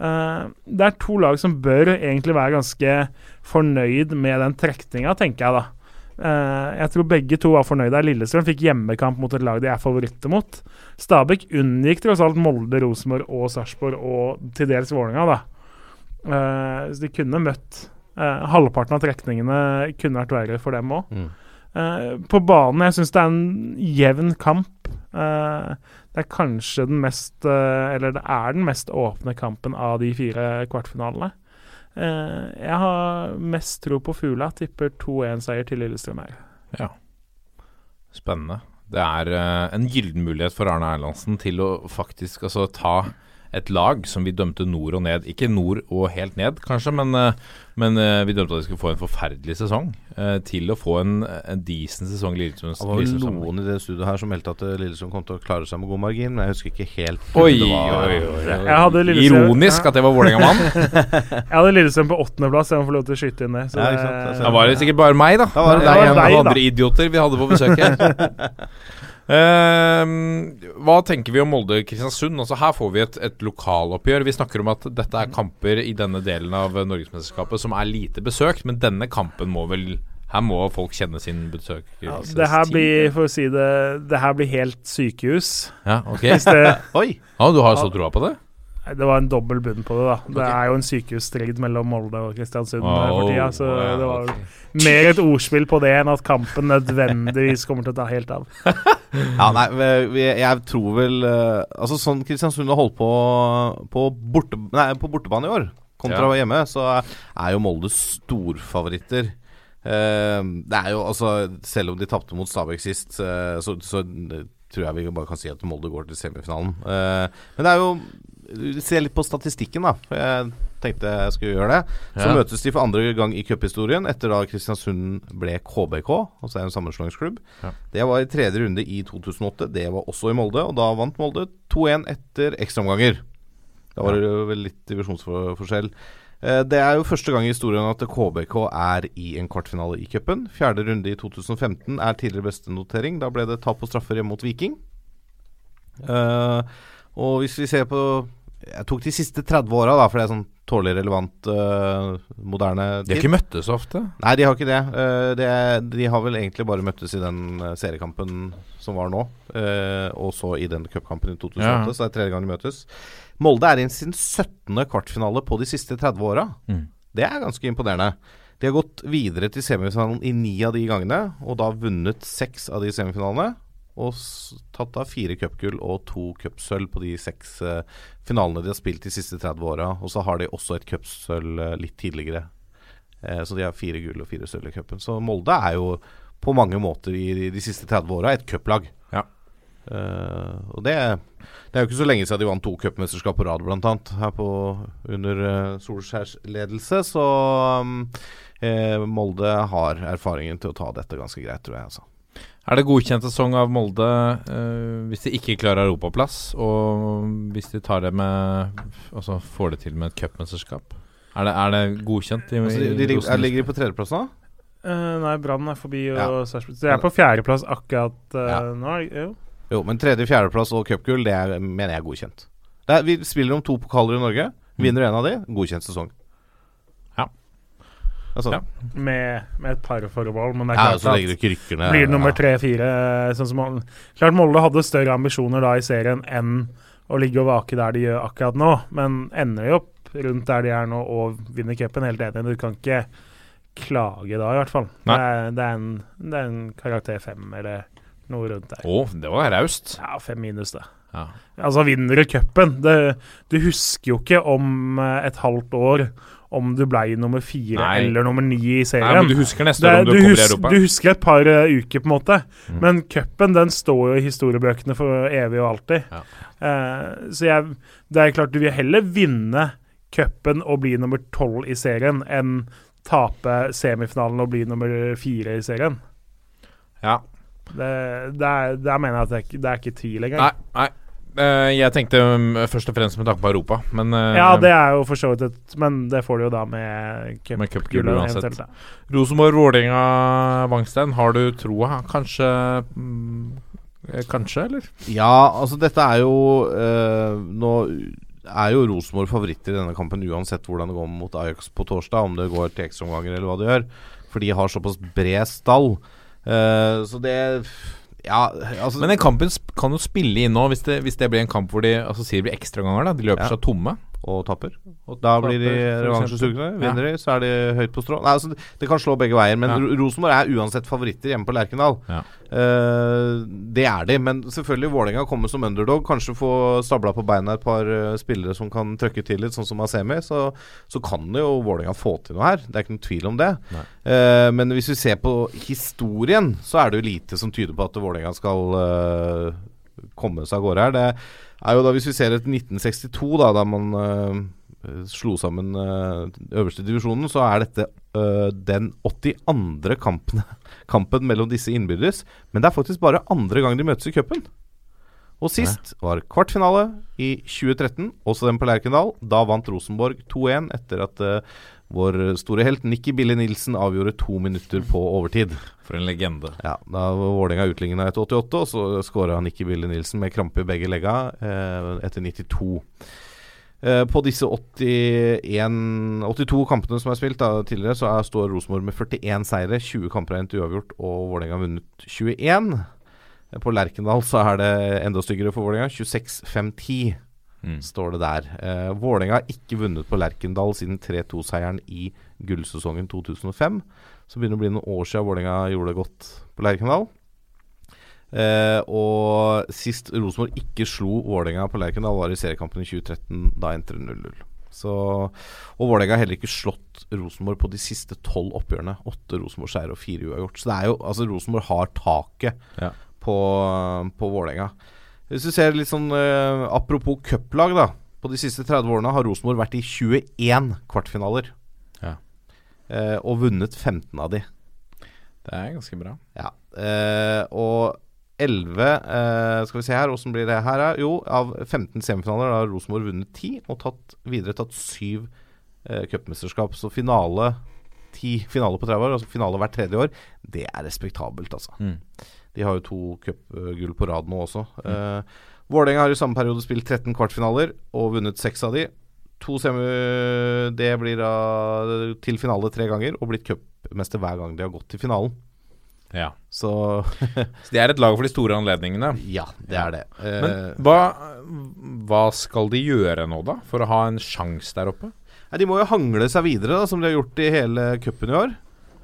Eh, det er to lag som bør egentlig være ganske fornøyd med den trekninga, tenker jeg da. Eh, jeg tror begge to var fornøyde. Lillestrøm fikk hjemmekamp mot et lag de er favoritter mot. Stabæk unngikk tross alt Molde, Rosenborg og Sarpsborg og til dels Vålerenga, da. Eh, så de kunne møtt eh, Halvparten av trekningene kunne vært verre for dem òg. Mm. På banen jeg syns det er en jevn kamp. Det er kanskje den mest Eller det er den mest åpne kampen av de fire kvartfinalene. Eh, jeg har mest tro på Fugla. Tipper 2-1-seier til Lillestrøm her. Ja. Spennende. Det er eh, en gyllen mulighet for Arne Erlandsen til å faktisk altså, ta et lag som vi dømte nord og ned. Ikke nord og helt ned, kanskje, men, eh, men eh, vi dømte at de skulle få en forferdelig sesong. eh, til å få en, en decent sesong. Lillesund Det var vel noen i det studioet her som meldte at Lillesund kom til å klare seg med god margin, men jeg husker ikke helt. Oi, Det var- oi, oi, Ironisk at det var Vålerenga-mann. Jeg hadde Lillesund på åttendeplass. Jeg må få lov til å skyte inn det. Så Ja, det- det var det sikkert bare meg, da. Da var det det deg, og andre idioter vi hadde på besøk her. Ehm, hva tenker vi om Molde-Kristiansund? Altså Her får vi et, et lokaloppgjør. Vi snakker om at dette er kamper i denne delen av Norgesmesterskapet som er lite besøkt, men denne kampen må vel Her må folk kjenne sin besøk. ja, det her blir, for å si det, det her blir helt sykehus. Ja, ok Oi! Ja, du har så troa på det? Det var en dobbel bunn på det, da. Det er jo en sykehusstrid mellom Molde og Kristiansund oh, for tida, så ja, det var okay. mer et ordspill på det enn at kampen nødvendigvis kommer til å ta helt av. Ja, nei, jeg tror vel eh, Altså Sånn Kristiansund har holdt på på, borte, nei, på bortebane i år, kontra hjemme, så er jo Molde storfavoritter. Eh, det er jo altså Selv om de tapte mot Stabæk sist, eh, så, så tror jeg vi bare kan si at Molde går til semifinalen. Eh, men det er jo Se litt på statistikken, da. For jeg tenkte jeg skulle gjøre det. Så Ja. møtes de for andre gang i cuphistorien etter da Kristiansund ble KBK, altså en sammenslåingsklubb. Ja. Det var i tredje runde i 2008. Det var også i Molde, og da vant Molde 2-1 etter ekstraomganger. Da var det vel litt divisjonsforskjell. Eh, Det er jo første gang i historien at KBK er i en kvartfinale i cupen. Fjerde runde i 2015 er tidligere beste notering. Da ble det tap på straffer hjemme mot Viking. Uh, og hvis vi ser på Jeg tok de siste 30 åra, da, for det er sånn tålelig relevant, uh, moderne De har ikke møttes ofte. Nei, de har ikke det. Uh, det er, de har vel egentlig bare møttes i den eh, seriekampen som var nå, uh, og så i den cupkampen i 2008. Ja. Så det er tredje gang de møtes. Molde er i sin 17. kvartfinale på de siste 30 åra. Mm. Det er ganske imponerende. De har gått videre til semifinalen i ni av de gangene, og da vunnet seks av de semifinalene. Og tatt av fire cupgull og to cupsølv på de seks eh, finalene de har spilt de siste 30 åra. Og så har de også et cupsølv eh, litt tidligere. Eh, så de har fire gull og fire sølv i cupen. Så Molde er jo på mange måter i de, de siste 30 åra et cuplag. Ja. Eh, og det, det er jo ikke så lenge siden de vant to cupmesterskap på rad, blant annet, her på, under uh, Solskjærs ledelse. Så um, eh, Molde har erfaringen til å ta dette ganske greit, tror jeg. altså. Er det godkjent sesong av Molde uh, hvis de ikke klarer europaplass, og hvis de tar det med Altså får det til med et cupmesterskap? Er det, er det godkjent? I, Altså, de, de, de, ligger- er, de på tredjeplass nå? Uh, nei, Brann er forbi og Sarpsborg. Så er på fjerdeplass akkurat uh, Ja. nå. Jo. Jo, men tredje, fjerdeplass og cupgull, det er, mener jeg er godkjent. Det er, vi spiller om to pokaler i Norge. Vinner en av de, godkjent sesong. Ja. Altså, Ja. Med, med et par forbehold, men det er ja, klart så at legger du ikke rykker ned. blir det nummer ja. tre-fire sånn som. Klart Molde hadde større ambisjoner da i serien enn å ligge og vake der de gjør akkurat nå, men ender jo opp rundt der de er nå, og vinner cupen. Helt enig. Du kan ikke klage da, i hvert fall. Det er, det, er en, det er en karakter fem eller noe rundt der. Å, det var raust. Ja, fem minus, det. Ja. Altså, vinner du cupen Du husker jo ikke om eh, et halvt år om du ble nummer fire Nei. eller nummer ni i Nei, serien. men du husker neste år om du, du, kommer i Europa. du husker et par uh, uker, på en måte. Mm. Men cupen den står jo i historiebøkene for evig og alltid. Ja. Uh, så jeg, det er klart du vil heller vinne cupen og bli nummer tolv i serien enn tape semifinalen og bli nummer fire i serien. Ja. Det, det er, der mener jeg at det er, det er ikke tvil engang. Nei, nei. Eh, jeg tenkte um, først og fremst med tanke på Europa, men eh, Ja, det er jo for så vidt et Men det får du jo da med Med cupgullet uansett. Rosenborg, Vålerenga, Vangstein. Har du troa? Kanskje mm, eh, Kanskje, eller? Ja, altså dette er jo eh, Nå er jo Rosenborg favoritter i denne kampen uansett hvordan det går mot Ajax på torsdag, om det går til ekstraomganger eller hva det gjør. For de har såpass bred stall. Uh, så det Ja, altså Men den kampen kan jo spille inn nå, hvis det, hvis det blir en kamp hvor de altså, sier det blir ekstraganger. De løper Ja. seg tomme. Og tapper. Da blir de revansjesugne. Vinner de, så er de høyt på strå. Nei, altså, det kan slå begge veier, men Ja. Rosenborg er uansett favoritter hjemme på Lerkendal. Ja. Uh, det er de, men selvfølgelig Vålerenga kommer som underdog. Kanskje få stabla på beina et par eh, spillere som kan trøkke til litt, sånn som Asemi. Så, så kan det jo Vålerenga få til noe her. Det er ikke noen tvil om det. Eh, men hvis vi ser på historien, så er det jo lite som tyder på at Vålerenga skal eh, komme seg av gårde her. Det er jo da Hvis vi ser etter 1962, da, da man uh, slo sammen uh, øverste divisjonen, så er dette uh, den 82. kampen, kampen mellom disse innbyrdes. Men det er faktisk bare andre gang de møtes i cupen. Og sist var kvartfinale i 2013, også den på Lerkendal. Da vant Rosenborg 2-1 etter at eh, vår store helt Nikki Bille Nilsen avgjorde to minutter på overtid. For en legende. Ja, Da Vålerenga utligna etter 88, og så skåra Nikki Bille Nilsen med krampe i begge legga eh, etter 92. Eh, på disse 81, 82 kampene som er spilt da, tidligere, så er, står Rosenborg med 41 seire. 20 kamper er endt uavgjort, og Vålerenga har vunnet 21. Eh, På Lerkendal så er det enda styggere for Vålerenga. 26-5-10 Mm. står det der. Eh, Vålerenga har ikke vunnet på Lerkendal siden 3-2-seieren i gullsesongen 2005. Så begynner det å bli noen år siden Vålerenga gjorde det godt på Lerkendal. Eh, og sist Rosenborg ikke slo Vålerenga på Lerkendal, var i seriekampen i 2013. Da endte det 0-0. Så, og Vålerenga har heller ikke slått Rosenborg på de siste tolv oppgjørene. Åtte Rosenborg-seiere og fire uavgjort. Så det er jo, altså Rosenborg har taket Ja. på, på Vålerenga. Hvis du ser litt sånn eh, Apropos cuplag, da. På de siste 30 årene har Rosenborg vært i 21 kvartfinaler. Ja. Eh, og vunnet 15 av de. Det er ganske bra. Ja. Eh, og 11 eh, Skal vi se her, åssen blir det her? Jo, av 15 semifinaler har Rosenborg vunnet 10 og tatt, videre tatt 7 eh, cupmesterskap. Så finale 10 finale på 30 år, altså finale hvert tredje år, det er respektabelt, altså. Mm. De har jo to cupgull på rad nå også. Eh, Vålerenga har i samme periode spilt 13 kvartfinaler og vunnet seks av de. To semi Det blir da til finale tre ganger og blitt cupmester hver gang de har gått til finalen. Ja. Så Så det er et lag for de store anledningene. ja, det er det. Eh, Men hva, hva skal de gjøre nå, da? For å ha en sjanse der oppe? nei, de må jo hangle seg videre, da, som de har gjort i hele cupen i år.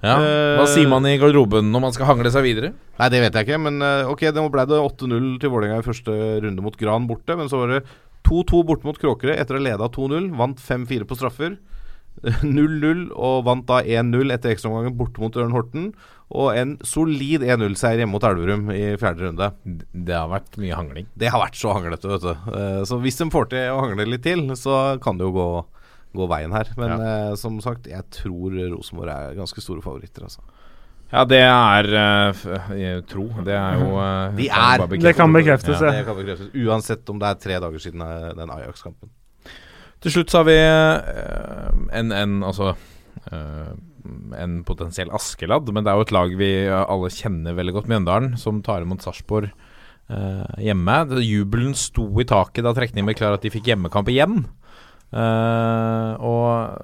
Ja. Eh, Hva sier man i garderoben når man skal hangle seg videre? Nei, det vet jeg ikke, men eh, ok, det ble det 8-0 til Vålerenga i første runde mot Gran borte. Men så var det 2-2 borte mot Kråkerøy etter å ha leda 2-0. Vant 5-4 på straffer. 0-0 og vant da 1-0 etter ekstraomgangen borte mot Ørn Horten. Og en solid 1-0-seier hjemme mot Elverum i fjerde runde. Det har vært mye hangling. Det har vært så hanglete, vet du. Eh, Så hvis de får til å hangle litt til, så kan det jo gå, gå veien her. Men eh, som sagt, jeg tror Rosenborg er ganske store favoritter, altså. Ja, det er uh, tro. Det er jo uh, De er- kan. Det kan bekreftes, Ja, ja. det kan bekreftes. Uansett om det er tre dager siden eh, den Ajax-kampen. Til slutt så har vi uh, en, en altså eh, en potensiell Askeladd, men det er jo et lag vi alle kjenner veldig godt, Mjøndalen, som tar imot Sarpsborg eh, hjemme. Jubelen sto i taket da trekningen ble klar at de fikk hjemmekamp igjen. Eh, og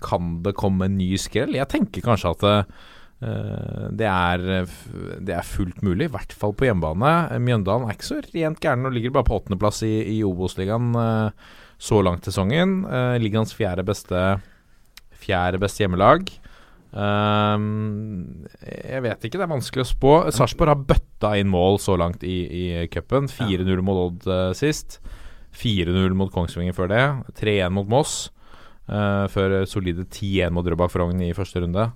kan det komme en ny skrell? Jeg tenker kanskje at uh, det, er, det er fullt mulig, i hvert fall på hjemmebane. Mjøndalen er ikke så rent gæren og ligger bare på åttendeplass i, i Obos-ligaen uh, så langt sesongen. Uh, Ligaens fjerde beste Fjerde beste hjemmelag. Um, jeg vet ikke, det er vanskelig å spå. Sarpsborg har bøtta inn mål så langt i, i cupen. 4-0 mot Odd sist. 4-0 mot Kongsvinger før det. 3-1 mot Moss. Uh, før solide 10-1 mot Drøbak Frogn i første runde.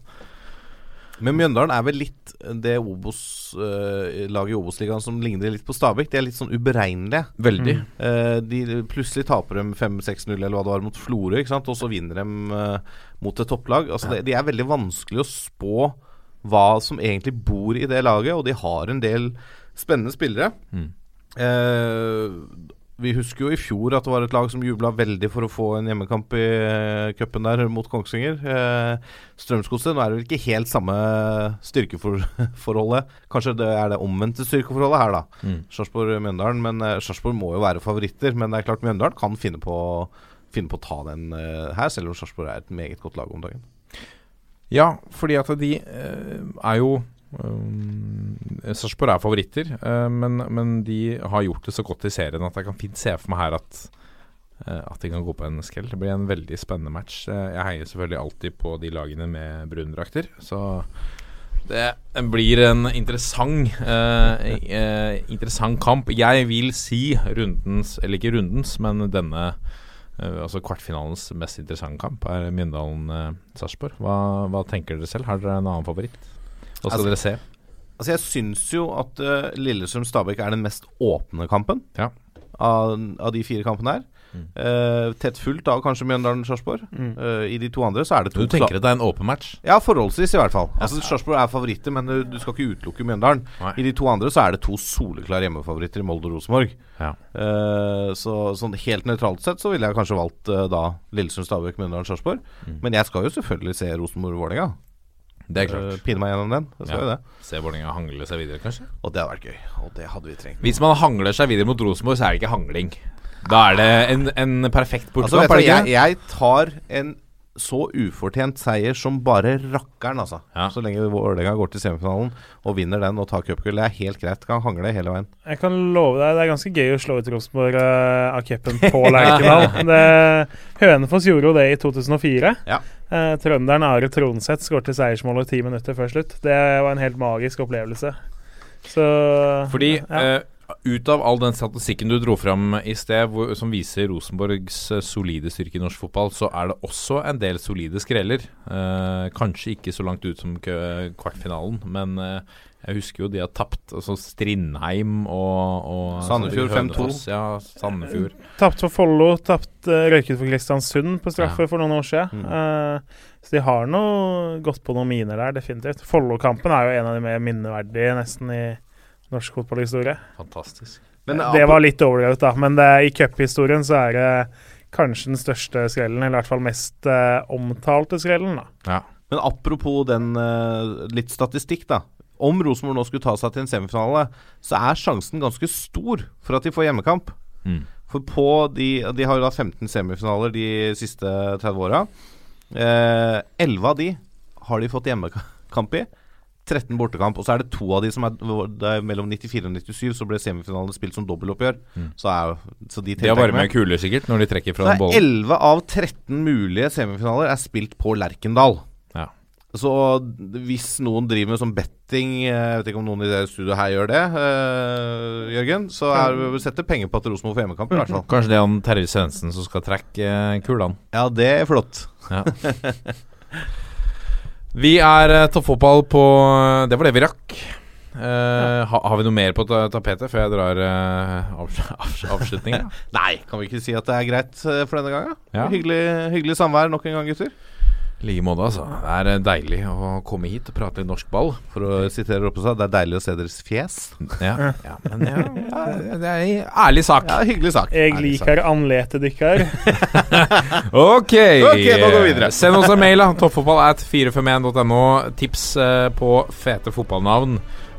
Men Mjøndalen er vel litt det Obos, uh, laget i Obos-ligaen som ligner litt på Stabæk. De er litt sånn uberegnelige. Veldig. Eh, de Plutselig taper de 5-6-0 eller hva det var mot Florø, og så vinner de uh, mot et topplag. Altså, det, de er veldig vanskelig å spå hva som egentlig bor i det laget, og de har en del spennende spillere. Mm. Vi husker jo i fjor at det var et lag som jubla veldig for å få en hjemmekamp i uh, cupen der mot Kongsvinger. Uh, Strømsgodset, nå er det vel ikke helt samme styrkeforholdet. Kanskje det er det omvendte styrkeforholdet her, da. Mm. Sarpsborg-Mjøndalen. Men uh, Sarpsborg må jo være favoritter. Men det er klart Mjøndalen kan finne på, finne på å ta den uh, her, selv om Sarpsborg er et meget godt lag om dagen. Ja, fordi at de er jo um, Sarpsborg er favoritter, uh, men, men de har gjort det så godt i serien at jeg kan fint se for meg her at uh, at de kan gå på en skrell. Det blir en veldig spennende match. Uh, jeg heier selvfølgelig alltid på de lagene med brundrakter, så det blir en interessant interessant kamp. Jeg vil si rundens, eller ikke rundens, men denne altså kvartfinalens mest interessante kamp er Mjøndalen-Sarpsborg. hva, hva tenker dere selv? Har dere en annen favoritt? Hva skal Altså, dere se? Altså Jeg syns jo at uh, Lillestrøm-Stabæk er den mest åpne kampen Ja. av, av de fire kampene her. Eh, tett fulgt av kanskje Mjøndalen-Sarpsborg. Mm. Uh, I de to andre så er det to Du tenker at det er en åpen match? Ja, forholdsvis i hvert fall. Altså Sarpsborg er favoritter, men du, du skal ikke utelukke Mjøndalen. Nei. I de to andre så er det to soleklare hjemmefavoritter i Molde og Rosenborg. Ja. Uh, så sånn helt nøytralt sett så ville jeg kanskje valgt da Lillestrøm, Stabæk, Mjøndalen, Sarpsborg. Mm. Men jeg skal jo selvfølgelig se Rosenborg-Vålerenga. Det er klart. Uh, Pine meg gjennom den. Så Ja. det. Se Vålerenga hangle seg videre, kanskje? Og det hadde vært gøy. Og det hadde vi trengt. Hvis man hangler seg videre mot Rosenborg, så er det ikke hangling. Da er det en, en perfekt Altså, bortekamp. Altså, jeg, jeg tar en så ufortjent seier som bare rakkeren, altså. Ja. Så lenge Vålerenga går til semifinalen og vinner den og tar cupgull. Det er helt greit. Kan hangle hele veien. Jeg kan love deg, det er ganske gøy å slå ut Rosenborg eh, av cupen på Lerkendal. Hønefoss gjorde jo det i 2004. Ja. Eh, trønderen Are Tronseth skåret seiersmålet ti minutter før slutt. Det var en helt magisk opplevelse. Så Fordi ja. eh, ut av all den statistikken du dro fram i sted, hvor, som viser Rosenborgs eh, solide styrke i norsk fotball, så er det også en del solide skreller. Eh, kanskje ikke så langt ut som kvartfinalen, men eh, jeg husker jo de har tapt. Altså Strindheim og, og Sandefjord 5-2. Ja, Sandefjord. Tapt for Follo, tapt uh, røyket for Kristiansund på straffe Ja. for noen år siden. Mm. Uh, så de har noe gått på noen miner der, definitivt. Follo-kampen er jo en av de mer minneverdige nesten i norsk fotballhistorie. Fantastisk. Men, det var litt overdrevet, da, men det, i cuphistorien så er det kanskje den største skrellen, eller i hvert fall mest uh, omtalte skrellen, da. Ja. Men apropos den uh, litt statistikk, da. Om Rosenborg nå skulle ta seg til en semifinale, så er sjansen ganske stor for at de får hjemmekamp. Mm. For på de De har jo da 15 semifinaler de siste 30 åra. Eh, 11 av de har de fått hjemmekamp i. 13 bortekamp. Og så er det to av de som er, det er mellom 94 og 97, så ble semifinalene spilt som dobbeltoppgjør. Mm. Så, er, så de De har bare med kuler, sikkert, når de trekker fra er bollen. 11 av 13 mulige semifinaler er spilt på Lerkendal. Ja. Så hvis noen driver med sånn betting Jeg vet ikke om noen i det studioet her gjør det, uh, Jørgen. Så er setter penger på at Rosenborg får hjemmekamp, i hvert fall. Kanskje det er han Terje Svendsen som skal trekke eh, kulene. Ja, det er flott. Ja. Vi er uh, toppfotball på Det var det vi rakk. Eh, ha, har vi noe mer på tapetet før jeg drar uh, avs avs avslutningen? Nei, kan vi ikke si at det er greit eh, for denne gangen? Ja. Hyggelig, hyggelig samvær nok en gang, gutter. I like måte, altså. Det er eh, deilig å komme hit og prate litt norsk ball. For å sitere Roppestad, det er deilig å se deres fjes. Ja, ja men ja, ja, det er en ærlig sak. Ja, hyggelig sak. Jeg Ærlig liker andletet deres. Ok, Ok, nå går vi videre. Send oss en mail, da. Toppfotball at 451.no. Tips eh, på fete fotballnavn.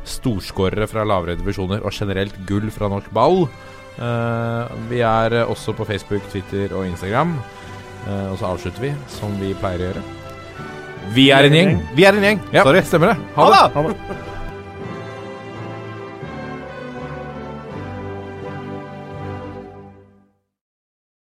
Storskårere fra lavere divisjoner og generelt gull fra norsk ball. Eh, vi er også på Facebook, Twitter og Instagram. Eh, og så avslutter vi som vi pleier å gjøre. Vi er en gjeng. Vi er en gjeng. Ja, Sorry. stemmer det. Ha det. Ha det! Ha det.